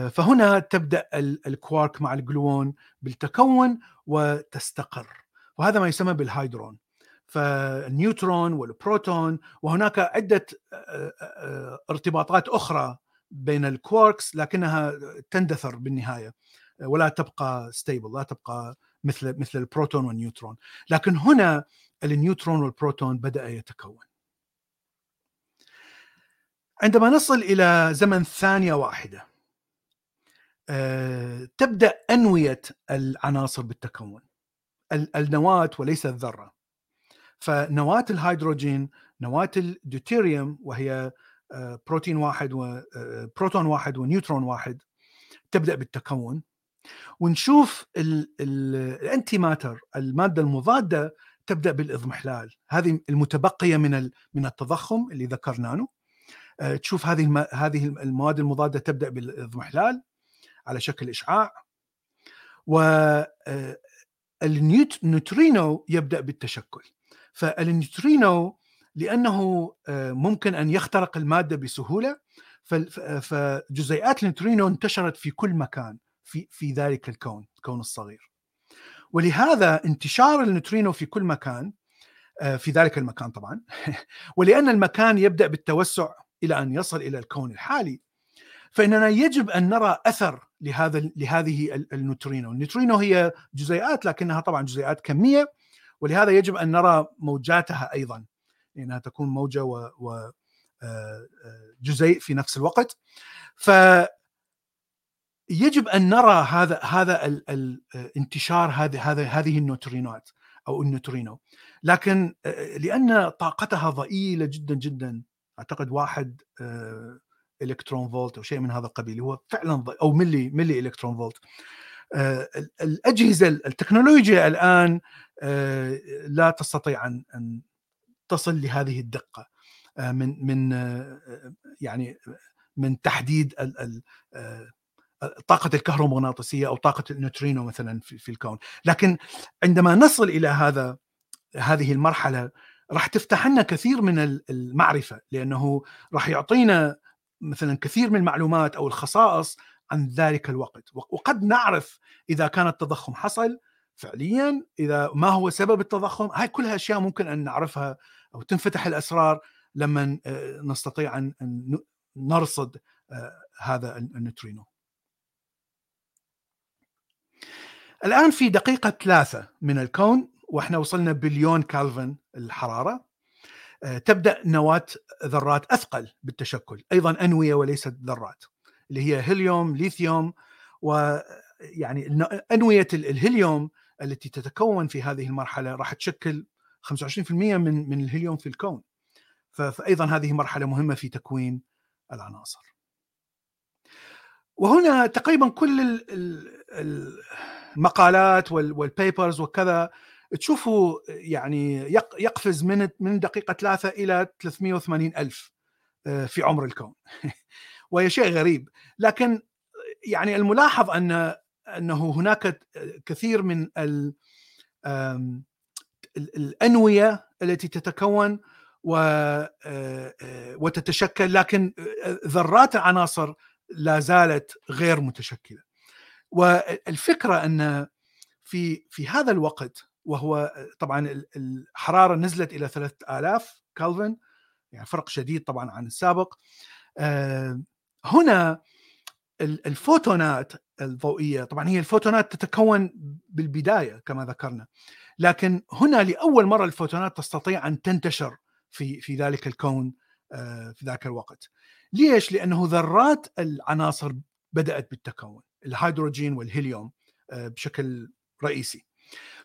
فهنا تبدأ الكوارك مع ال gluon بالتكون وتستقر وهذا ما يسمى بال hadron فالنيوترون والبروتون وهناك عدة ارتباطات أخرى بين الكواركس لكنها تندثر بالنهاية ولا تبقى stable لا تبقى مثل مثل البروتون والنيوترون. لكن هنا النيوترون والبروتون بدأ يتكون. عندما نصل إلى زمن ثانية واحدة آه، تبدأ أنوية العناصر بالتكون. النواة وليس الذرة. فنواة الهيدروجين نواة الدوتيريوم وهي بروتون واحد وبروتون آه، واحد ونيوترون واحد تبدأ بالتكون. ونشوف ال antimatter المادة المضادة تبدأ بالإضمحلال. هذه المتبقية من من التضخم اللي ذكرناه. آه، تشوف هذه هذه المواد المضادة تبدأ بالإضمحلال. على شكل إشعاع. و آه، النيوترينو يبدأ بالتشكل. فالنيوترينو لأنه آه، ممكن أن يخترق المادة بسهولة فجزيئات النيوترينو انتشرت في كل مكان في في ذلك الكون الكون الصغير. ولهذا انتشار النيوترينو في كل مكان آه، في ذلك المكان طبعا. ولأن المكان يبدأ بالتوسع إلى أن يصل إلى الكون الحالي. فإننا يجب أن نرى أثر لهذا لهذه النيوترينو، النيوترينو هي جزيئات لكنها طبعا جزيئات كمية ولهذا يجب أن نرى موجاتها أيضا لأنها تكون موجة و, آه، آه، جزيء في نفس الوقت. ف يجب أن نرى هذا هذا الانتشار هذه هذه هذه النوترينات أو النوترينو. لكن آه، لأن طاقتها ضئيلة جدا جدا. أعتقد واحد إلكترون فولت أو شيء من هذا القبيل هو فعلا أو ملي ملي إلكترون فولت. الأجهزة التكنولوجيا الآن لا تستطيع أن تصل لهذه الدقة آه، من من آه، يعني من تحديد آه، طاقة الكهرومغناطيسية أو طاقة النيوترينو مثلا في الكون. لكن عندما نصل إلى هذا هذه المرحلة راح تفتح لنا كثير من المعرفة لأنه راح يعطينا مثلا كثير من المعلومات أو الخصائص عن ذلك الوقت. وقد نعرف إذا كان التضخم حصل فعليا إذا ما هو سبب التضخم. هاي كلها أشياء ممكن أن نعرفها أو تنفتح الأسرار لما آه، نستطيع أن نرصد آه، هذا النوترينو الآن في دقيقة ثلاثة من الكون وإحنا وصلنا بليون كالفن الحرارة. آه، تبدأ نواة ذرات أثقل بالتشكل أيضا أنوية وليست ذرات اللي هي هيليوم ليثيوم ويعني أنوية الهيليوم التي تتكون في هذه المرحلة راح تشكل 25% من من الهيليوم في الكون. فايضا هذه مرحلة مهمة في تكوين العناصر. وهنا تقريبا كل المقالات والبيبرز وكذا تشوفوا يعني يقفز من من دقيقة ثلاثة إلى 380 ألف آه، في عمر الكون. وهي شيء غريب. لكن يعني الملاحظ أن أنه هناك كثير من الأنوية التي تتكون آه، آه، وتتشكل لكن ذرات العناصر لا زالت غير متشكلة. والفكرة أن في في هذا الوقت وهو طبعا الحرارة نزلت إلى 3000 كلفن يعني فرق شديد طبعا عن السابق آه، هنا الفوتونات الضوئية طبعا هي الفوتونات تتكون بالبداية كما ذكرنا لكن هنا لأول مرة الفوتونات تستطيع أن تنتشر في في ذلك الكون آه، في ذاك الوقت. ليش؟ لأنه ذرات العناصر بدأت بالتكون، الهيدروجين والهيليوم آه، بشكل رئيسي.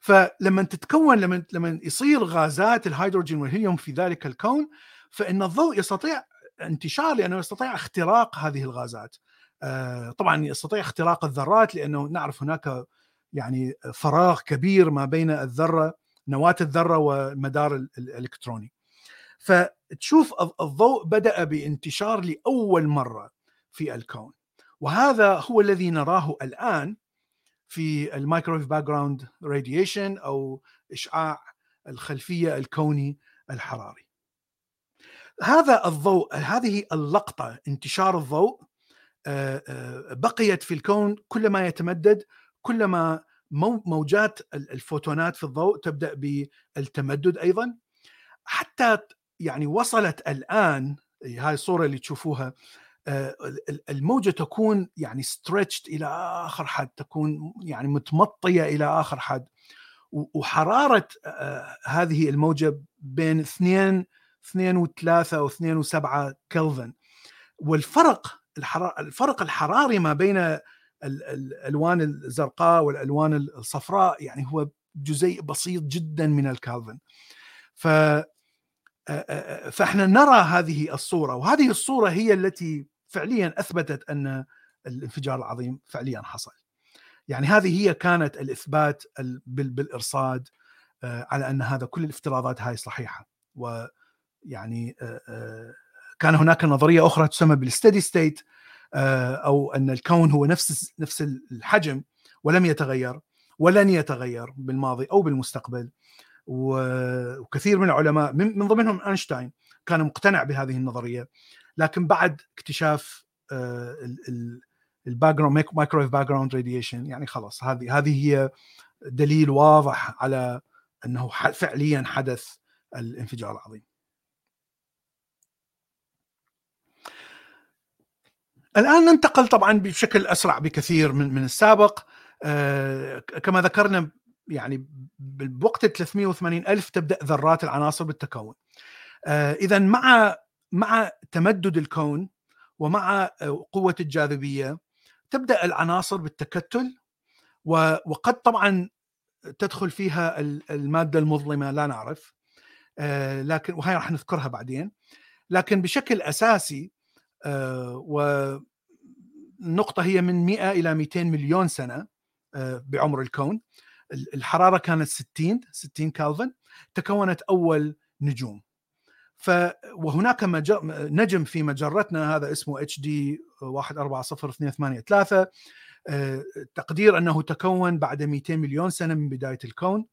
فلما تتكون لما لما يصير غازات الهيدروجين والهيليوم في ذلك الكون فإن الضوء يستطيع انتشار لأنه يستطيع اختراق هذه الغازات. آه، طبعا يستطيع اختراق الذرات لأنه نعرف هناك يعني فراغ كبير ما بين الذرة نواة الذرة والمدار الإلكتروني. فتشوف الضوء بدأ بانتشار لأول مرة في الكون وهذا هو الذي نراه الآن في ال microwave background radiation أو إشعاع الخلفية الكوني الحراري. هذا الضوء هذه اللقطة انتشار الضوء آه، آه، بقيت في الكون كلما يتمدد كلما موجات الفوتونات في الضوء تبدأ بالتمدد أيضا حتى يعني وصلت الآن هاي الصورة اللي تشوفوها الموجة تكون يعني ستريتشد إلى آخر حد تكون يعني متمطية إلى آخر حد. وحرارة آه، هذه الموجة بين 2 2 و3 أو 2 و7 كلفن والفرق الفرق الحراري ما بين الألوان الزرقاء والألوان الصفراء يعني هو جزيء بسيط جدا من الكالفن ف فإحنا نرى هذه الصورة وهذه الصورة هي التي فعليا أثبتت أن الانفجار العظيم فعليا حصل. يعني هذه هي كانت الإثبات بالإرصاد على أن هذا كل الافتراضات هاي صحيحة. ويعني كان هناك نظرية أخرى تسمى بال steady state أو أن الكون هو نفس نفس الحجم ولم يتغير ولن يتغير بالماضي أو بالمستقبل. وكثير من العلماء من ضمنهم أينشتاين كان مقتنع بهذه النظرية. لكن بعد اكتشاف ال background microwave background radiation يعني خلاص هذه هذه هي دليل واضح على أنه فعليا حدث الانفجار العظيم. الآن ننتقل طبعا بشكل أسرع بكثير من من السابق آه، كما ذكرنا يعني بوقت ال 380 ألف تبدأ ذرات العناصر بالتكون آه إذا مع مع تمدد الكون ومع آه، قوة الجاذبية تبدأ العناصر بالتكتل وقد طبعا تدخل فيها المادة المظلمة لا نعرف آه لكن وهي راح نذكرها بعدين. لكن بشكل أساسي آه والنقطة هي من 100 إلى 200 مليون سنة آه، بعمر الكون. الحرارة كانت 60 60 كالفن تكونت أول نجوم. ف وهناك مجر... نجم في مجرتنا هذا اسمه اتش دي 140283 تقدير أنه تكون بعد 200 مليون سنة من بداية الكون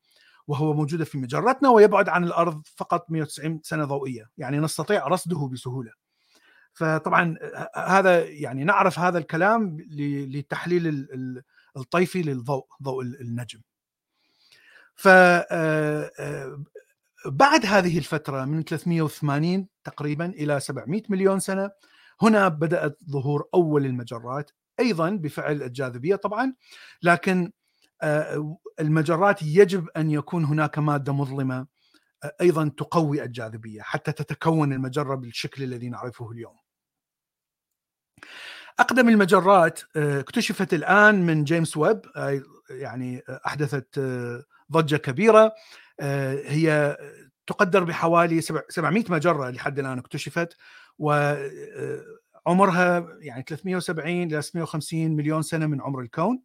وهو موجود في مجرتنا ويبعد عن الأرض فقط 190 سنة ضوئية يعني نستطيع رصده بسهولة. فطبعا هذا يعني نعرف هذا الكلام لتحليل الطيفي للضوء ضوء النجم. ف آه، آه، بعد هذه الفترة من 380 تقريبا إلى 700 مليون سنة هنا بدأت ظهور أول المجرات أيضا بفعل الجاذبية طبعا لكن المجرات يجب أن يكون هناك مادة مظلمة أيضا تقوي الجاذبية حتى تتكون المجرة بالشكل الذي نعرفه اليوم. أقدم المجرات اكتشفت الآن من جيمس ويب يعني أحدثت ضجة كبيرة هي تقدر بحوالي 700 مجرة لحد الآن اكتشفت وعمرها يعني 370 إلى 650 مليون سنة من عمر الكون.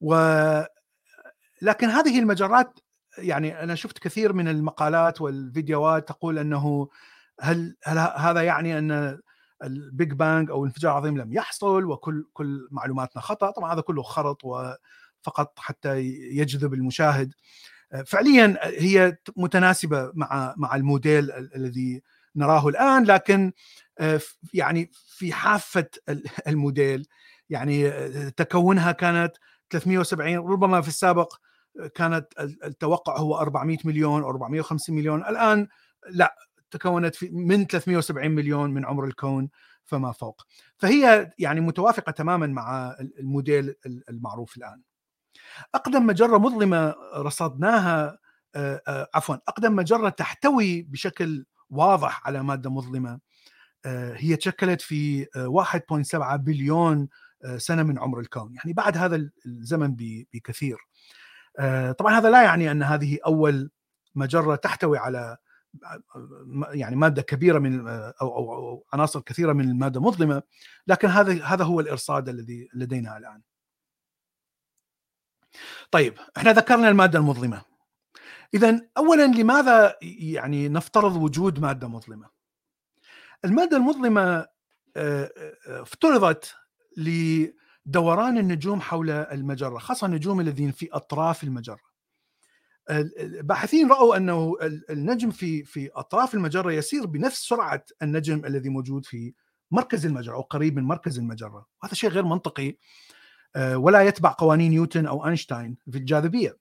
و لكن هذه المجرات يعني أنا شفت كثير من المقالات والفيديوهات تقول أنه هل هل هذا يعني أن ال Big Bang أو الانفجار العظيم لم يحصل وكل كل معلوماتنا خطأ. طبعا هذا كله خرط وفقط حتى يجذب المشاهد. فعليا هي متناسبة مع مع الموديل الذي نراه الآن لكن يعني في حافة الموديل يعني تكونها كانت 370 ربما في السابق كانت التوقع هو 400 مليون أو 450 مليون. الآن لا تكونت في من 370 مليون من عمر الكون فما فوق. فهي يعني متوافقة تماما مع الموديل المعروف الآن. أقدم مجرة مظلمة رصدناها عفوا أقدم مجرة تحتوي بشكل واضح على مادة مظلمة هي تشكلت في 1.7 بليون سنة من عمر الكون يعني بعد هذا الزمن بكثير طبعا هذا لا يعني أن هذه أول مجرة تحتوي على يعني مادة كبيرة من أو أو, عناصر كثيرة من المادة مظلمة لكن هذا هذا هو الإرصاد الذي لدينا الآن. طيب إحنا ذكرنا المادة المظلمة. اذا اولا لماذا يعني نفترض وجود مادة مظلمة؟ المادة المظلمة افترضت لدوران النجوم حول المجرة، خاصة النجوم الذين في أطراف المجرة. الباحثين رأوا أنه النجم في في أطراف المجرة يسير بنفس سرعة النجم الذي موجود في مركز المجرة أو قريب من مركز المجرة، وهذا شيء غير منطقي ولا يتبع قوانين نيوتن أو أينشتاين في الجاذبية.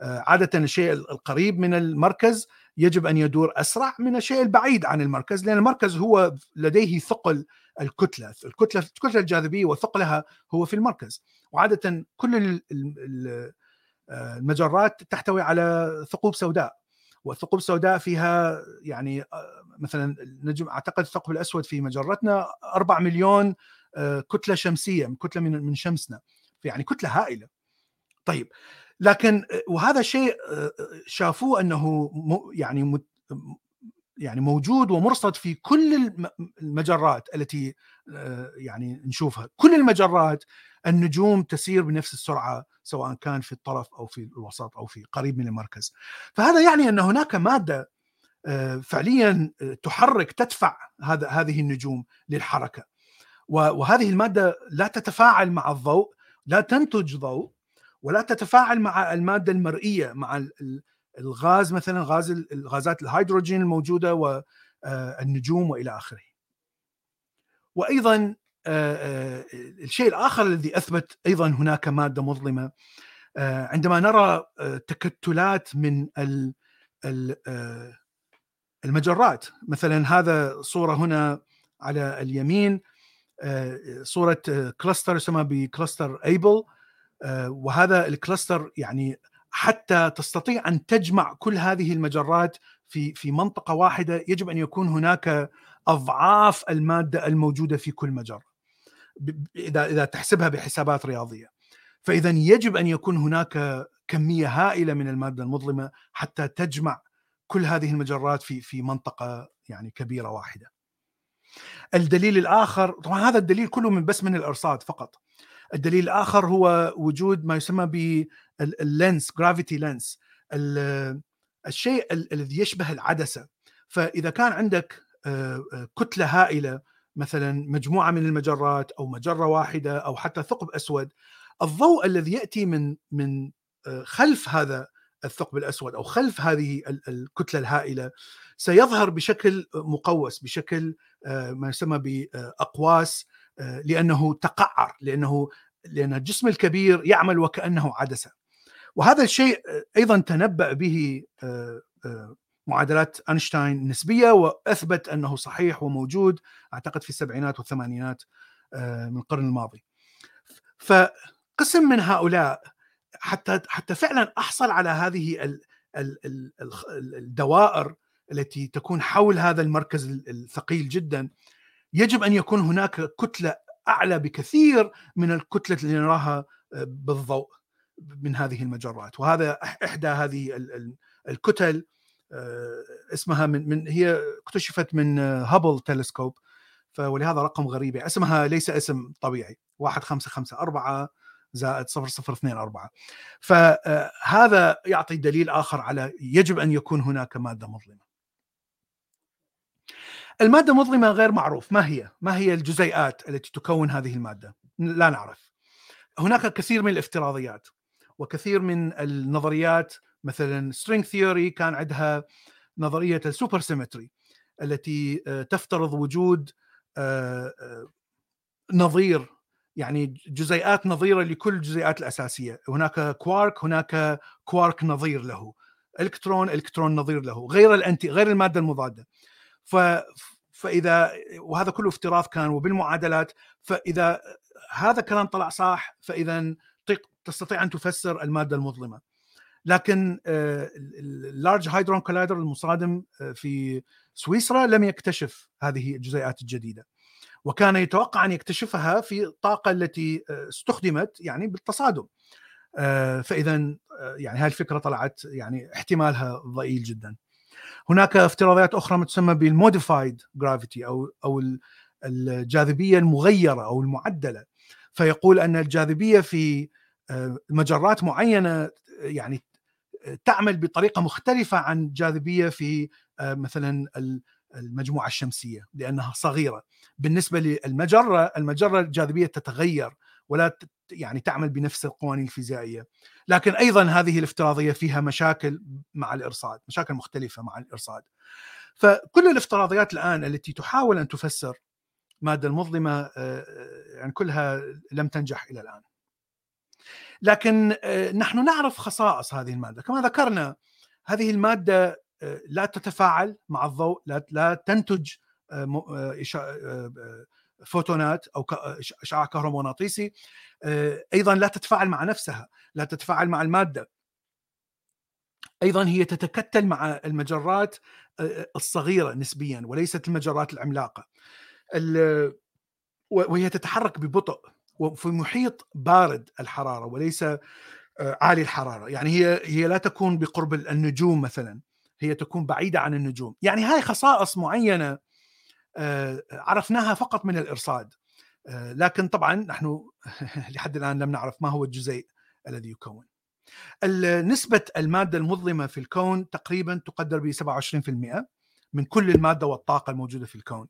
عادة الشيء القريب من المركز يجب أن يدور أسرع من الشيء البعيد عن المركز لأن المركز هو لديه ثقل الكتلة، الكتلة الكتلة الجاذبية وثقلها هو في المركز، وعادة كل ال المجرات تحتوي على ثقوب سوداء والثقوب السوداء فيها يعني مثلا نجم أعتقد الثقب الأسود في مجرتنا 4 مليون كتلة شمسية كتلة من من شمسنا يعني كتلة هائلة. طيب لكن وهذا شيء شافوه أنه يعني يعني موجود ومرصد في كل المجرات التي يعني نشوفها. كل المجرات النجوم تسير بنفس السرعة سواء كان في الطرف أو في الوسط أو في قريب من المركز. فهذا يعني أن هناك مادة فعليا تحرك تدفع هذا هذه النجوم للحركة. وهذه المادة لا تتفاعل مع الضوء لا تنتج ضوء ولا تتفاعل مع المادة المرئية مع الغاز مثلا غاز الغازات الهيدروجين الموجودة والنجوم وإلى آخره. وأيضا الشيء الآخر الذي أثبت أيضا هناك مادة مظلمة عندما نرى تكتلات من المجرات مثلا هذا صورة هنا على اليمين صورة cluster يسمى ب cluster Abell وهذا ال cluster يعني حتى تستطيع أن تجمع كل هذه المجرات في في منطقة واحدة يجب أن يكون هناك أضعاف المادة الموجودة في كل مجرة إذا إذا تحسبها بحسابات رياضية فإذا يجب أن يكون هناك كمية هائلة من المادة المظلمة حتى تجمع كل هذه المجرات في في منطقة يعني كبيرة واحدة. الدليل الآخر طبعا هذا الدليل كله من بس من الإرصاد فقط. الدليل الآخر هو وجود ما يسمى بال lens gravity lens الشيء الذي يشبه العدسة فإذا كان عندك كتلة هائلة مثلا مجموعة من المجرات أو مجرة واحدة أو حتى ثقب أسود الضوء الذي يأتي من من خلف هذا الثقب الأسود أو خلف هذه الكتلة الهائلة سيظهر بشكل مقوس بشكل ما يسمى بأقواس لأنه تقعر لأنه لأن الجسم الكبير يعمل وكأنه عدسة وهذا الشيء أيضا تنبأ به معادلات أينشتاين النسبيه وأثبت أنه صحيح وموجود أعتقد في السبعينات والثمانينات من القرن الماضي. فقسم من هؤلاء حتى حتى فعلا أحصل على هذه الدوائر التي تكون حول هذا المركز الثقيل جدا يجب أن يكون هناك كتلة أعلى بكثير من الكتلة اللي نراها آه، بالضوء من هذه المجرات. وهذا إحدى هذه الكتل آه، اسمها من من هي اكتشفت من هابل تلسكوب ولهذا رقم غريب. اسمها ليس اسم طبيعي. 1554 زائد 0024 فهذا يعطي دليل آخر على يجب أن يكون هناك مادة مظلمة. المادة المظلمه غير معروف. ما هي؟ ما هي الجزيئات التي تكون هذه المادة؟ لا نعرف. هناك كثير من الافتراضيات وكثير من النظريات. مثلا string theory كان عندها نظرية ال supersymmetry التي آه، تفترض وجود آه، آه، نظير يعني جزيئات نظيرة لكل الجزيئات الأساسية. هناك كوارك هناك كوارك نظير له. الكترون الكترون نظير له. غير ال anti غير المادة المضادة. ف فإذا وهذا كله افتراض كان وبالمعادلات فإذا هذا الكلام طلع صح فإذا تستطيع أن تفسر المادة المظلمة. لكن ال Large Hadron Collider المصادم آه، في سويسرا لم يكتشف هذه الجزيئات الجديدة. وكان يتوقع أن يكتشفها في الطاقة التي آه، استخدمت يعني بالتصادم. آه، فإذا يعني هذه الفكرة طلعت يعني احتمالها ضئيل جدا. هناك افتراضيات أخرى تسمى بال modified gravity أو أو الجاذبية المغيرة أو المعدلة. فيقول أن الجاذبية في مجرات معينة يعني تعمل بطريقة مختلفة عن الجاذبيه في آه، مثلا المجموعة الشمسية لأنها صغيرة. بالنسبة للمجرة المجرة الجاذبية تتغير. ولا يعني تعمل بنفس القوانين الفيزيائية. لكن أيضا هذه الافتراضية فيها مشاكل مع الإرصاد مشاكل مختلفة مع الإرصاد. فكل الافتراضيات الآن التي تحاول أن تفسر الماده المظلمة آه، آه، يعني كلها لم تنجح إلى الآن. لكن آه، نحن نعرف خصائص هذه المادة. كما ذكرنا هذه المادة لا تتفاعل مع الضوء لا تنتج فوتونات أو اشعاع كهرومغناطيسي أيضا لا تتفاعل مع نفسها لا تتفاعل مع المادة. أيضا هي تتكتل مع المجرات الصغيرة نسبيا وليست المجرات العملاقة. وهي تتحرك ببطء وفي محيط بارد الحرارة وليس آه، عالي الحرارة. يعني هي هي لا تكون بقرب النجوم مثلا هي تكون بعيدة عن النجوم. يعني هاي خصائص معينة آه، عرفناها فقط من الإرصاد. آه، لكن طبعا نحن لحد الآن لم نعرف ما هو الجزيء الذي يكون. نسبة المادة المظلمة في الكون تقريبا تقدر ب 27% من كل المادة والطاقة الموجودة في الكون.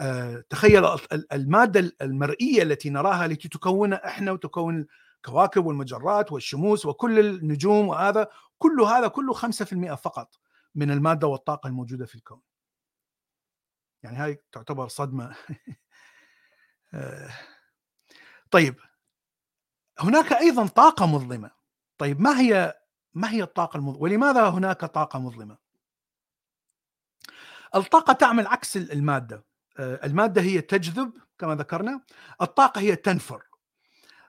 آه، تخيل المادة المرئية التي نراها التي تكوننا إحنا وتكون الكواكب والمجرات والشموس وكل النجوم وهذا كل هذا كله 5% فقط من المادة والطاقة الموجودة في الكون. يعني هاي تعتبر صدمة آه، طيب هناك أيضا طاقة مظلمة. طيب ما هي ما هي الطاقة المظلمه؟ ولماذا هناك طاقة مظلمة؟ الطاقة تعمل عكس المادة آه، المادة هي تجذب كما ذكرنا الطاقة هي تنفر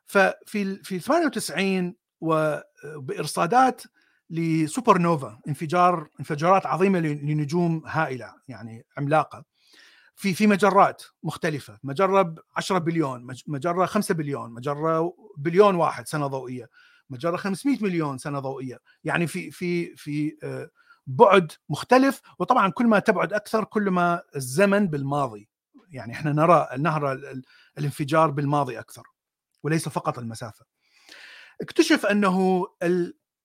ففي في 98 وبارصادات لسوبر نوفا انفجار انفجارات عظيمة لنجوم هائلة يعني عملاقة في في مجرات مختلفة. مجرة ب 10 بليون مجرة 5 بليون مجرة بليون واحد سنة ضوئية مجرة 500 مليون سنة ضوئية. يعني في في في آه، بعد مختلف. وطبعا كل ما تبعد أكثر كل ما الزمن بالماضي. يعني إحنا نرى نهر الانفجار بالماضي أكثر وليس فقط المسافة. اكتشف أنه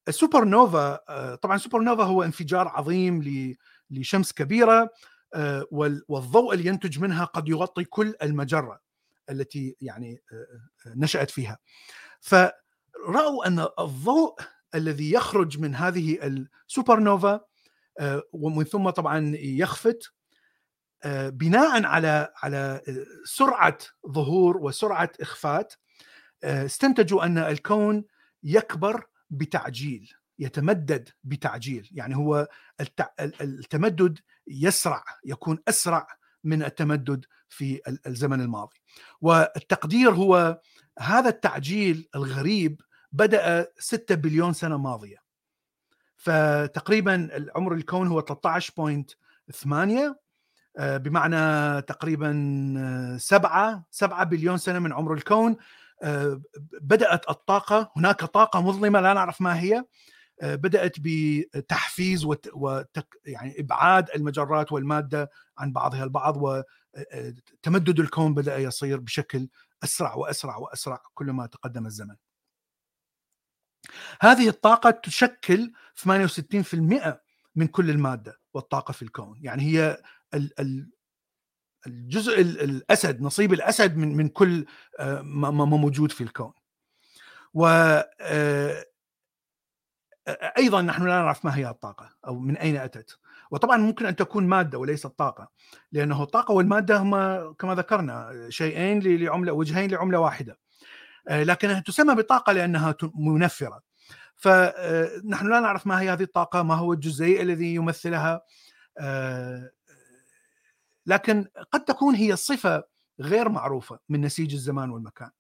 السوبر نوفا آه، طبعا سوبر نوفا هو انفجار عظيم لشمس كبيرة. آه، والضوء اللي ينتج منها قد يغطي كل المجرة التي يعني آه، نشأت فيها. فرأوا أن الضوء الذي يخرج من هذه السوبر نوفا ومن ثم طبعا يخفت آه، بناء على على سرعة ظهور وسرعة إخفات آه، استنتجوا أن الكون يكبر بتعجيل يتمدد بتعجيل. يعني هو التمدد يسرع يكون أسرع من التمدد في الزمن الماضي. والتقدير هو هذا التعجيل الغريب بدأ 6 بليون سنة ماضية. فتقريبا عمر الكون هو 13.8 آه، بمعنى تقريبا 7 7 بليون سنة من عمر الكون آه، بدأت الطاقة هناك طاقة مظلمة لا نعرف ما هي. آه، بدأت بتحفيز وتك يعني إبعاد المجرات والمادة عن بعضها البعض وتمدد الكون بدأ يصير بشكل أسرع وأسرع وأسرع كلما تقدم الزمن. هذه الطاقة تشكل 68% من كل المادة والطاقة في الكون، يعني هي الجزء الأسد نصيب الأسد من من كل آه، ما موجود في الكون. و آه، أيضا نحن لا نعرف ما هي الطاقة أو من أين أتت. وطبعا ممكن أن تكون مادة وليست طاقة لأنه الطاقة والمادة هما كما ذكرنا شيئين لعملة وجهين لعملة واحدة. لكنها تسمى بطاقة لأنها منفرة. فنحن لا نعرف ما هي هذه الطاقة ما هو الجزيء الذي يمثلها. لكن قد تكون هي صفة غير معروفة من نسيج الزمان والمكان.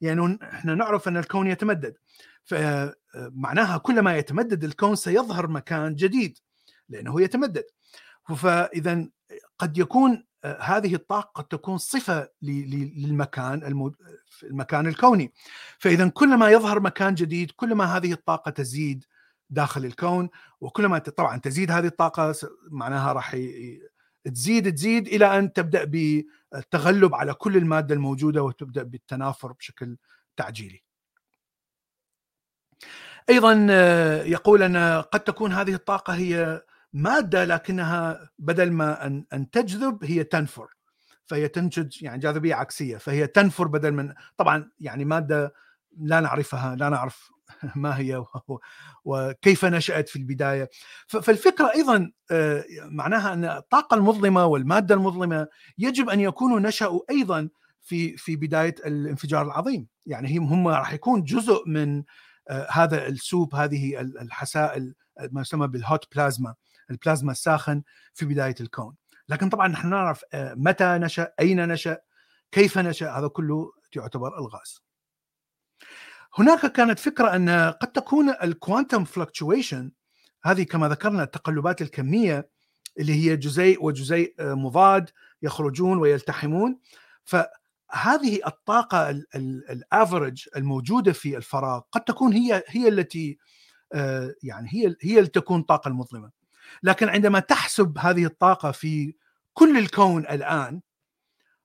يعني إحنا نعرف أن الكون يتمدد. فمعناها كلما يتمدد الكون سيظهر مكان جديد لأنه يتمدد فاذا قد يكون هذه الطاقة قد تكون صفة للمكان المكان الكوني فاذا كلما يظهر مكان جديد كلما هذه الطاقة تزيد داخل الكون وكلما طبعا تزيد هذه الطاقة معناها راح تزيد تزيد إلى أن تبدأ بالتغلب على كل المادة الموجودة وتبدأ بالتنافر بشكل تعجيلي. أيضا آه، يقول أن قد تكون هذه الطاقة هي مادة لكنها بدل ما أن أن تجذب هي تنفر. فهي تنتج يعني جاذبية عكسية. فهي تنفر بدل من طبعا يعني مادة لا نعرفها لا نعرف ما هي وكيف نشأت في البداية. فالفكرة أيضا آه، معناها أن الطاقة المظلمة والمادة المظلمة يجب أن يكونوا نشأوا أيضا في في بداية الانفجار العظيم. يعني هم راح يكون جزء من هذا السوب هذه الحسائل ما يسمى بالهوت بلازما البلازما الساخن في بداية الكون. لكن طبعا نحن نعرف آه، متى نشأ أين نشأ كيف نشأ هذا كله يعتبر ألغاز. هناك كانت فكرة أن قد تكون ال quantum fluctuation هذه كما ذكرنا التقلبات الكمية اللي هي جزيء وجزيء آه، مضاد يخرجون ويلتحمون. فهذه الطاقة ال average الموجودة في الفراغ قد تكون هي هي التي آه، يعني هي هي اللي تكون طاقة المظلمة. لكن عندما تحسب هذه الطاقة في كل الكون الآن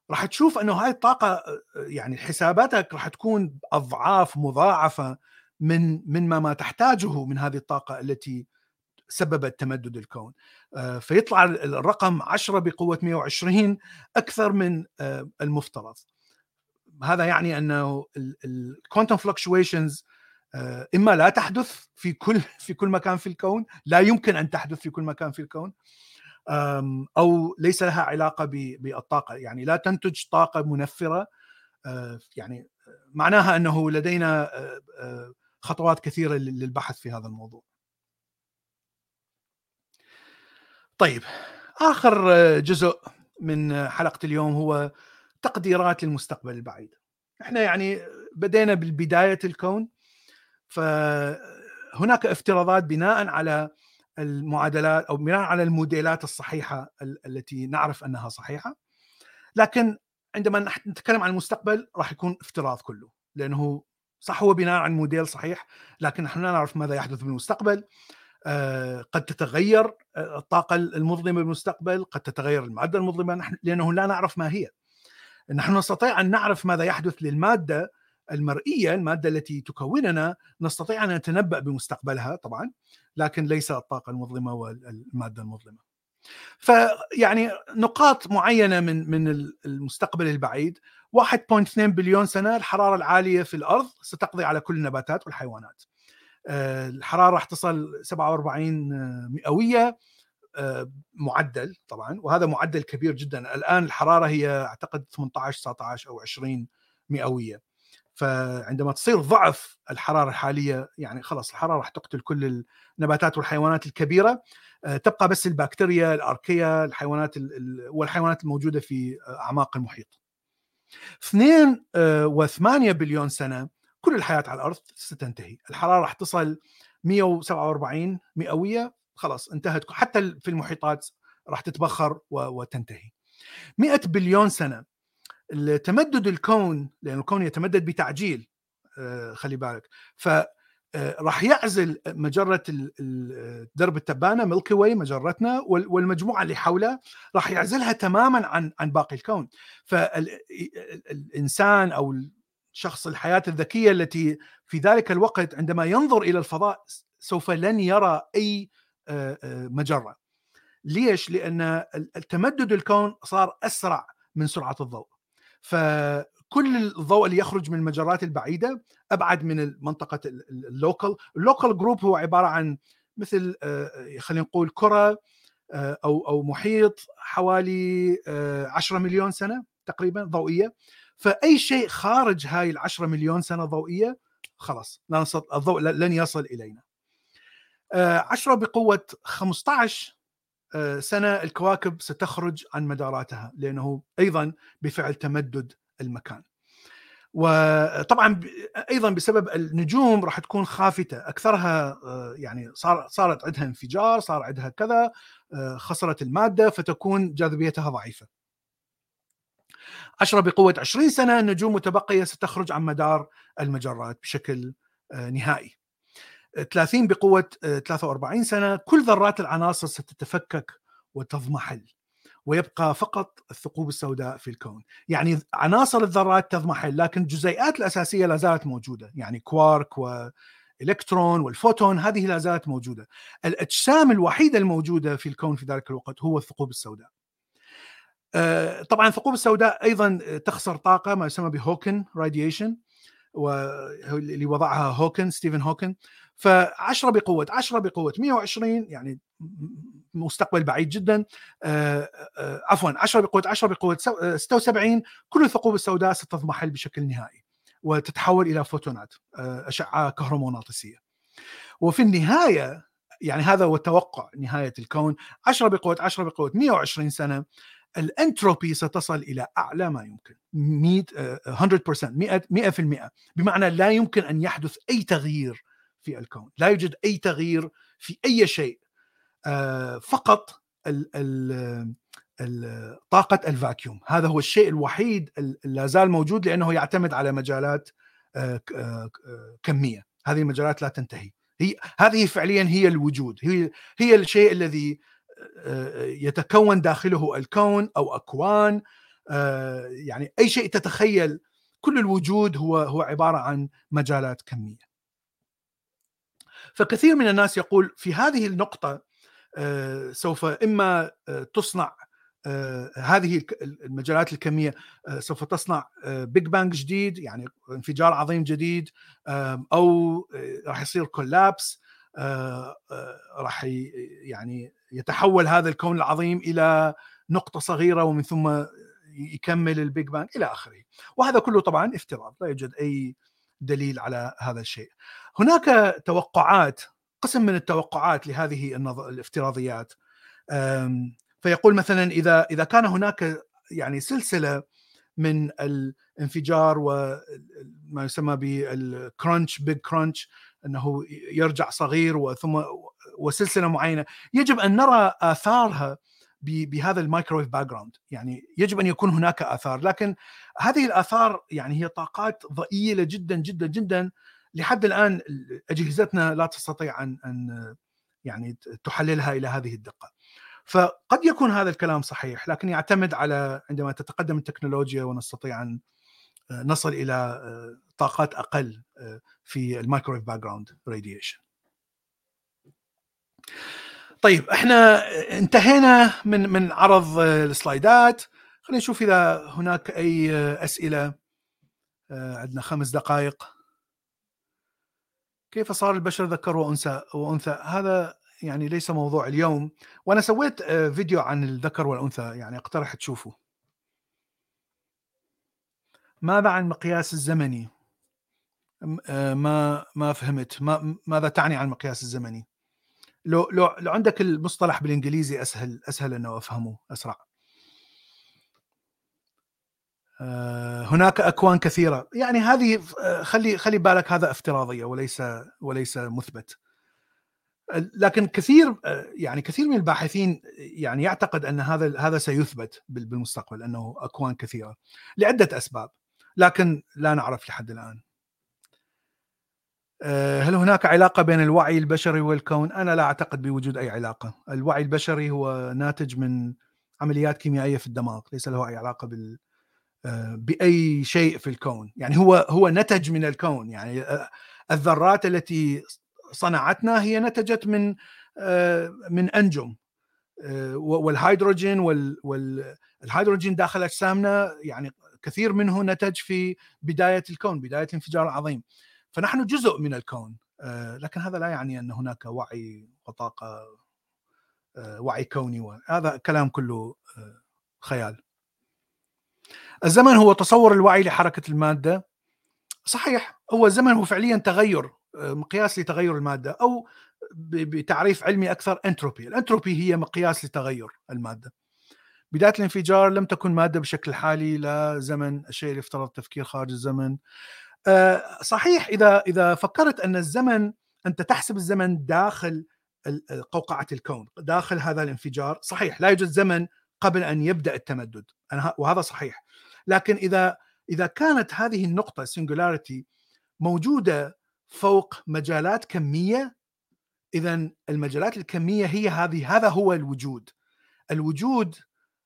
راح تشوف أنه هاي الطاقة يعني حساباتك راح تكون أضعاف مضاعفة من من ما, ما تحتاجه من هذه الطاقة التي سببت تمدد الكون. آه، فيطلع الرقم 10 بقوة 120 أكثر من آه، المفترض. هذا يعني أنه الكوانتم فلكشويشنز آه، إما لا تحدث في كل في كل مكان في الكون لا يمكن أن تحدث في كل مكان في الكون أو ليس لها علاقة بالطاقة يعني لا تنتج طاقة منفرة آه، يعني معناها أنه لدينا آه، خطوات كثيرة للبحث في هذا الموضوع. طيب آخر جزء من حلقة اليوم هو تقديرات للمستقبل البعيد. إحنا يعني بدينا بالبداية الكون فهناك افتراضات بناء على المعادلات أو بناء على الموديلات الصحيحة التي نعرف أنها صحيحة. لكن عندما نتكلم عن المستقبل راح يكون افتراض كله لأنه صح هو بناء على موديل صحيح لكن نحن لا نعرف ماذا يحدث بالمستقبل. آه، قد تتغير آه، الطاقة المظلمة بالمستقبل قد تتغير المادة المظلمة لأنه لا نعرف ما هي. نحن نستطيع أن نعرف ماذا يحدث للمادة المرئية المادة التي تكوننا نستطيع أن نتنبأ بمستقبلها طبعا لكن ليس الطاقة المظلمة والمادة المظلمة. فيعني نقاط معينة من من المستقبل البعيد 1.2 بليون سنة الحرارة العالية في الأرض ستقضي على كل النباتات والحيوانات. آه، الحرارة راح تصل 47 مئوية معدل طبعا وهذا معدل كبير جدا. الآن الحرارة هي أعتقد 18 19 أو 20 مئوية. فعندما تصير ضعف الحرارة الحالية يعني خلاص الحرارة راح تقتل كل النباتات والحيوانات الكبيرة. آه، تبقى بس البكتيريا الأركيا الحيوانات والحيوانات الموجودة في أعماق المحيط. 2 و8 بليون سنة كل الحياة على الأرض ستنتهي، الحرارة راح تصل 147 مئوية. خلاص انتهت. حتى في المحيطات راح تتبخر وتنتهي. 100 بليون سنة. تمدد الكون لأن الكون يتمدد بتعجيل آه، خلي بالك. ف آه، راح يعزل مجرة درب التبانة ميلكي واي مجرتنا والمجموعة اللي حولها راح يعزلها تماما عن عن باقي الكون. فالانسان أو شخص الحياة الذكية التي في ذلك الوقت عندما ينظر إلى الفضاء سوف لن يرى آه، مجرة. ليش؟ لأن التمدد الكون صار أسرع من سرعة الضوء. فكل الضوء اللي يخرج من المجرات البعيدة أبعد من منطقه اللوكل اللوكل جروب هو عبارة عن مثل آه، خلينا نقول كرة آه، أو أو محيط حوالي 10 آه، مليون سنة تقريبا ضوئية. فأي شيء خارج هاي ال 10 مليون سنة ضوئية خلاص الضوء لن يصل إلينا. 10 بقوة 15 سنة الكواكب ستخرج عن مداراتها لأنه أيضا بفعل تمدد المكان. وطبعا أيضا بسبب النجوم راح تكون خافتة أكثرها آه، يعني صار صارت عندها انفجار صار عندها كذا آه، خسرت المادة فتكون جاذبيتها ضعيفة. 10 بقوة 20 سنة النجوم متبقيه ستخرج عن مدار المجرات بشكل آه، نهائي. 30 بقوة 43 سنة كل ذرات العناصر ستتفكك وتضمحل ويبقى فقط الثقوب السوداء في الكون. يعني عناصر الذرات تضمحل لكن الجزيئات الأساسية لا زالت موجودة. يعني كوارك والكترون والفوتون هذه لا زالت موجودة. الأجسام الوحيدة الموجودة في الكون في ذلك الوقت هو الثقوب السوداء. آه، طبعا الثقوب السوداء أيضا تخسر طاقة ما يسمى ب Hawking radiation واللي وضعها هوكينج ستيفن هوكينج. ف10 بقوة 10 بقوة 120 يعني مستقبل بعيد جدا. آه، آه، عفوا 10 بقوة 10 بقوة 76 كل الثقوب السوداء ستضمحل بشكل نهائي وتتحول إلى فوتونات آه، أشعة كهرومغناطيسية. وفي النهاية يعني هذا هو توقع نهاية الكون 10 بقوة 10 بقوة 120 سنة الانتروبي ستصل إلى أعلى ما يمكن 100% 100% بمعنى لا يمكن أن يحدث أي تغيير في الكون لا يوجد أي تغيير في أي شيء. آه، فقط طاقة ال vacuum. هذا هو الشيء الوحيد لا زال موجود لأنه يعتمد على مجالات آه، آه، كمية. هذه المجالات لا تنتهي. هي هذه فعليا هي الوجود. هي هي الشيء الذي يتكون داخله الكون أو أكوان. يعني أي شيء تتخيل كل الوجود هو هو عبارة عن مجالات كمية. فكثير من الناس يقول في هذه النقطة آه، سوف إما آه، تصنع آه، هذه المجالات الكمية سوف تصنع big bang جديد يعني انفجار عظيم جديد أو راح يصير collapse راح يعني يتحول هذا الكون العظيم إلى نقطة صغيرة ومن ثم يكمل ال big bang إلى آخره. وهذا كله طبعا افتراض لا يوجد أي دليل على هذا الشيء. هناك توقعات قسم من التوقعات لهذه الافتراضيات. فيقول مثلا إذا إذا كان هناك يعني سلسلة من الانفجار وما يسمى بال crunch big crunch إنه يرجع صغير وثم وسلسلة معينة يجب أن نرى آثارها بهذا ال microwave background يعني يجب أن يكون هناك آثار لكن هذه الآثار يعني هي طاقات ضئيلة جدا جدا جدا لحد الآن أجهزتنا لا تستطيع أن أن يعني تحللها إلى هذه الدقة. فقد يكون هذا الكلام صحيح لكن يعتمد على عندما تتقدم التكنولوجيا ونستطيع أن نصل إلى طاقات أقل في ال microwave background radiation. طيب إحنا انتهينا من من عرض ال slideات. خلينا نشوف إذا هناك أي أسئلة. عندنا خمس دقائق. كيف صار البشر ذكر وأنثى؟ وأنثى هذا يعني ليس موضوع اليوم. وأنا سويت فيديو عن الذكر والأنثى يعني اقترح تشوفه. ماذا عن المقياس الزمني؟ ما ما فهمت. ما ماذا تعني عن المقياس الزمني؟ لو لو لو عندك المصطلح بالإنجليزي أسهل أسهل إنه أفهمه أسرع. هناك أكوان كثيرة. يعني هذه خلي خلي بالك هذا افتراضية وليس وليس مثبت. لكن كثير يعني كثير من الباحثين يعني يعتقد أن هذا هذا سيثبت بالمستقبل أنه أكوان كثيرة لعدة أسباب. لكن لا نعرف لحد الآن. هل هناك علاقة بين الوعي البشري والكون؟ أنا لا أعتقد بوجود أي علاقة، الوعي البشري هو ناتج من عمليات كيميائية في الدماغ، ليس له أي علاقة بال بأي شيء في الكون، يعني هو هو نتج من الكون، يعني الذرات التي صنعتنا هي نتجت من من أنجم. والهيدروجين والهيدروجين داخل أجسامنا يعني كثير منه نتج في بداية الكون بداية الانفجار العظيم. فنحن جزء من الكون لكن هذا لا يعني أن هناك وعي وطاقة وعي كوني هذا كلام كله خيال الزمن هو تصور الوعي لحركة المادة صحيح هو الزمن هو فعليا تغير مقياس لتغير المادة أو بتعريف علمي أكثر أنتروبي، الأنتروبي هي مقياس لتغير المادة. بداية الانفجار لم تكن مادة بشكل حالي لا زمن الشيء اللي افترض تفكير خارج الزمن. صحيح إذا إذا فكرت أن الزمن أنت تحسب الزمن داخل قوقعة الكون، داخل هذا الانفجار، صحيح لا يوجد زمن قبل أن يبدأ التمدد، وهذا صحيح. لكن إذا إذا كانت هذه النقطة سنجولاريتي موجودة فوق مجالات كمية اذا المجالات الكمية هي هذه هذا هو الوجود الوجود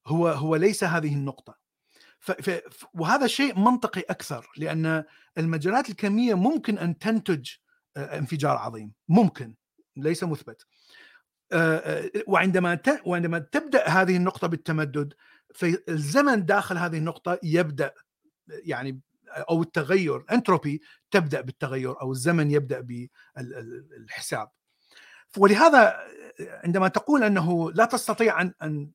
هو هو ليس هذه النقطة وهذا شيء منطقي أكثر لأن المجالات الكمية ممكن أن تنتج انفجار عظيم. ممكن. ليس مثبت. وعندما وعندما تبدأ هذه النقطة بالتمدد فالزمن داخل هذه النقطة يبدأ يعني أو التغير أنتروبي تبدأ بالتغير أو الزمن يبدأ بالحساب. ولهذا عندما تقول أنه لا تستطيع أن أن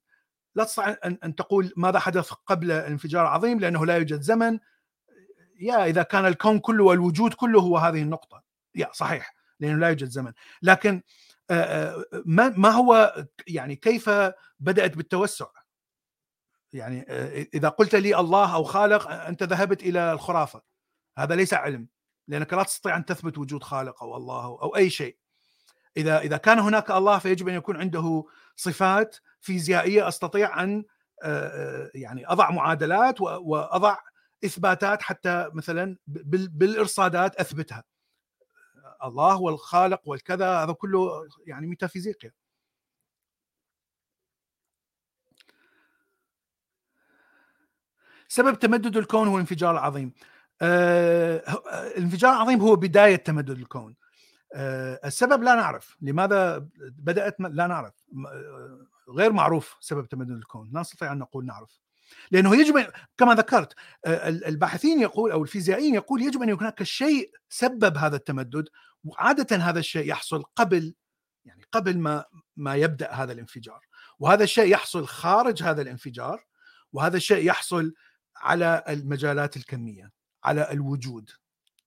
لا تستطيع أن, أن تقول ماذا حدث قبل الانفجار العظيم لأنه لا يوجد زمن يا إذا كان الكون كله والوجود كله هو هذه النقطة. يا صحيح لأنه لا يوجد زمن. لكن ما هو يعني كيف بدأت بالتوسع؟ يعني إذا قلت لي الله أو خالق أنت ذهبت إلى الخرافة. هذا ليس علم لأنك لا تستطيع أن تثبت وجود خالق أو الله أو أي شيء. إذا إذا كان هناك الله فيجب أن يكون عنده صفات فيزيائية أستطيع أن يعني أضع معادلات وأضع إثباتات حتى مثلا بالإرصادات أثبتها. الله والخالق والكذا هذا كله يعني ميتافيزيقيا. سبب تمدد الكون هو الانفجار العظيم آه الانفجار العظيم هو بداية تمدد الكون. آه السبب لا نعرف. لماذا بدأت؟ لا نعرف. غير معروف سبب تمدد الكون. لا نستطيع أن نقول نعرف. لأنه يجب كما ذكرت الباحثين يقول أو الفيزيائيين يقول يجب أن هناك شيء سبب هذا التمدد وعادة هذا الشيء يحصل قبل يعني قبل ما ما يبدأ هذا الانفجار. وهذا الشيء يحصل خارج هذا الانفجار وهذا الشيء يحصل على المجالات الكمية على الوجود.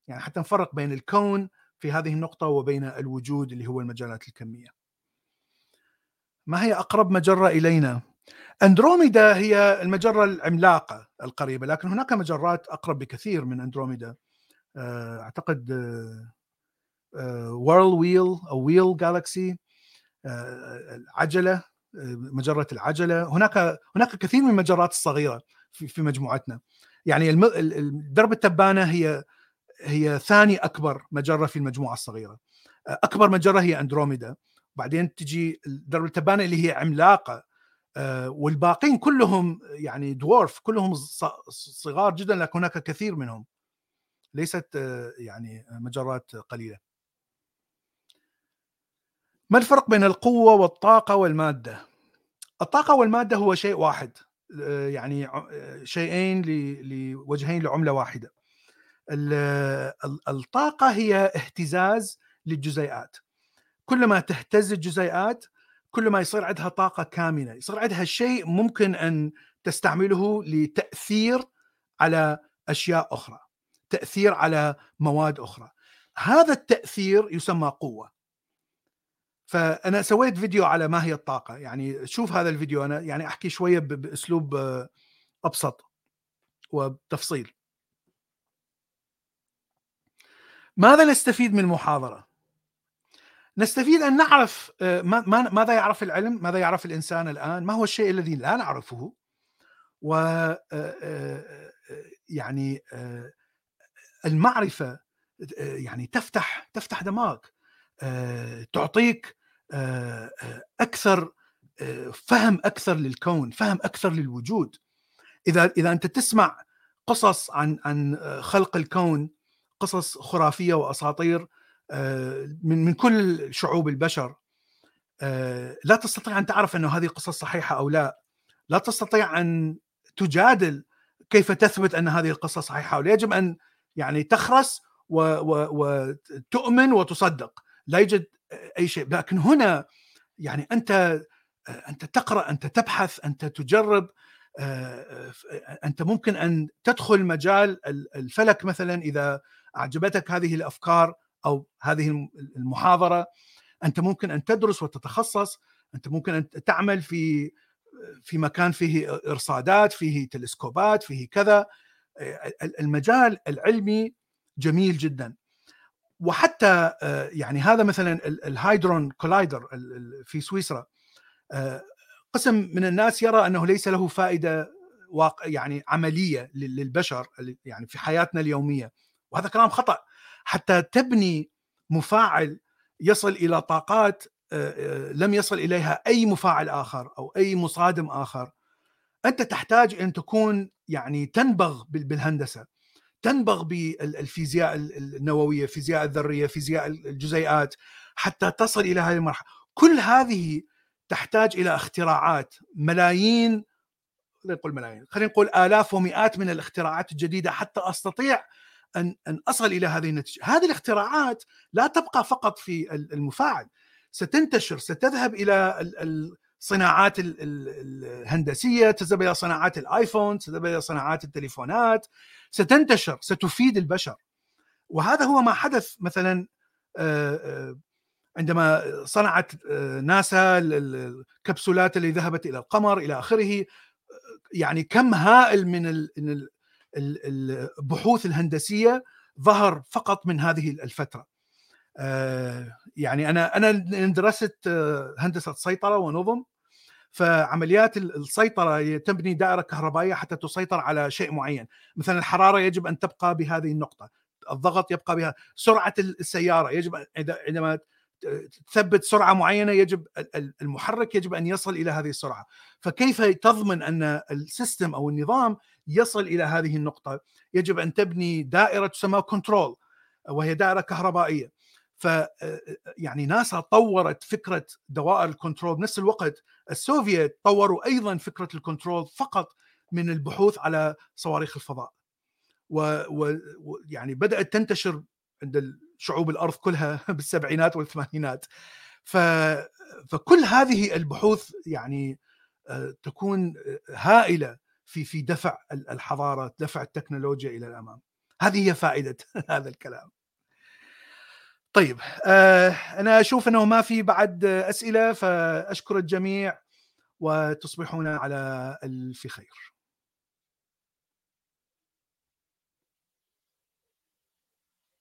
يعني حتى نفرق بين الكون في هذه النقطة وبين الوجود اللي هو المجالات الكمية. ما هي أقرب مجرة إلينا؟ أندروميدا هي المجرة العملاقة القريبة لكن هناك مجرات أقرب بكثير من أندروميدا. أعتقد وورل ويل أو ويل جالكسي العجلة مجرة العجلة. هناك هناك كثير من المجرات الصغيرة في في مجموعتنا. يعني درب التبانة هي هي ثاني أكبر مجرة في المجموعة الصغيرة. أكبر مجرة هي أندروميدا. بعدين تجي درب التبانة اللي هي عملاقة. والباقين كلهم يعني دورف كلهم صغار جدا لكن هناك كثير منهم. ليست يعني مجرات قليلة. ما الفرق بين القوة والطاقة والمادة؟ الطاقة والمادة هو شيء واحد يعني شيئين لوجهين لعملة واحدة. الطاقة هي اهتزاز للجزيئات. كلما تهتز الجزيئات كل ما يصير عندها طاقة كامنة يصير عندها شيء ممكن أن تستعمله لتأثير على أشياء أخرى تأثير على مواد أخرى. هذا التأثير يسمى قوة. فأنا سويت فيديو على ما هي الطاقة يعني شوف هذا الفيديو أنا يعني أحكي شوية بأسلوب آه، أبسط وبتفصيل. ماذا نستفيد من المحاضره نستفيد أن نعرف آه، ماذا يعرف العلم ماذا يعرف الإنسان الآن ما هو الشيء الذي لا نعرفه و آه، يعني المعرفة يعني تفتح تفتح دماغك تعطيك أكثر فهم أكثر للكون فهم أكثر للوجود. إذا إذا أنت تسمع قصص عن عن خلق الكون قصص خرافية وأساطير من من كل شعوب البشر لا تستطيع أن تعرف إنه هذه قصص صحيحة أو لا. لا تستطيع أن تجادل كيف تثبت أن هذه القصة صحيحة ولا يجب أن يعني تخرس وتؤمن وتصدق. لا يوجد أي شيء. لكن هنا يعني أنت أنت تقرأ أنت تبحث أنت تجرب أنت ممكن أن تدخل مجال الفلك مثلا إذا أعجبتك هذه الأفكار. أو هذه المحاضرة أنت ممكن أن تدرس وتتخصص أنت ممكن أن تعمل في في مكان فيه إرصادات فيه تلسكوبات فيه كذا. المجال العلمي جميل جدا. وحتى يعني هذا مثلا ال Hadron Collider في سويسرا قسم من الناس يرى أنه ليس له فائدة يعني عملية للبشر يعني في حياتنا اليومية. وهذا كلام خطأ. حتى تبني مفاعل يصل إلى طاقات آه، لم يصل إليها أي مفاعل آخر أو أي مصادم آخر. أنت تحتاج أن تكون يعني تنبغ بالهندسة تنبغ بالفيزياء النووية، فيزياء الذرية، فيزياء الجزيئات حتى تصل إلى هذه المرحلة، كل هذه تحتاج إلى اختراعات ملايين نقول ملايين خلينا نقول آلاف ومئات من الاختراعات الجديدة حتى أستطيع أن أن أصل إلى هذه النتيجة، هذه الاختراعات لا تبقى فقط في المفاعل. ستنتشر ستذهب إلى الصناعات الهندسية تذهب إلى صناعات الآيفون تذهب إلى صناعات التليفونات. ستنتشر ستفيد البشر. وهذا هو ما حدث مثلا عندما صنعت ناسا الكبسولات اللي ذهبت إلى القمر إلى آخره. يعني كم هائل من البحوث الهندسية ظهر فقط من هذه الفترة. يعني أنا أنا درست هندسة سيطرة ونظم فعمليات السيطرة تبني دائرة كهربائية حتى تسيطر على شيء معين. مثلا الحرارة يجب أن تبقى بهذه النقطة الضغط يبقى بها سرعة السيارة يجب عندما تثبت سرعة معينة يجب المحرك يجب أن يصل إلى هذه السرعة. فكيف تضمن أن ال system أو النظام يصل إلى هذه النقطة. يجب أن تبني دائرة تسمى control وهي دائرة كهربائية. ف يعني ناسا طورت فكرة دوائر ال control بنفس الوقت. السوفيت طوروا أيضا فكرة ال control فقط من البحوث على صواريخ الفضاء. ويعني بدأت تنتشر عند شعوب الأرض كلها بالسبعينات والثمانينات. ف فكل هذه البحوث يعني تكون هائلة. في في دفع الحضاره دفع التكنولوجيا إلى الأمام. هذه هي فائدة هذا الكلام. طيب آه أنا أشوف أنه ما في بعد أسئلة فأشكر الجميع وتصبحون على ألف خير.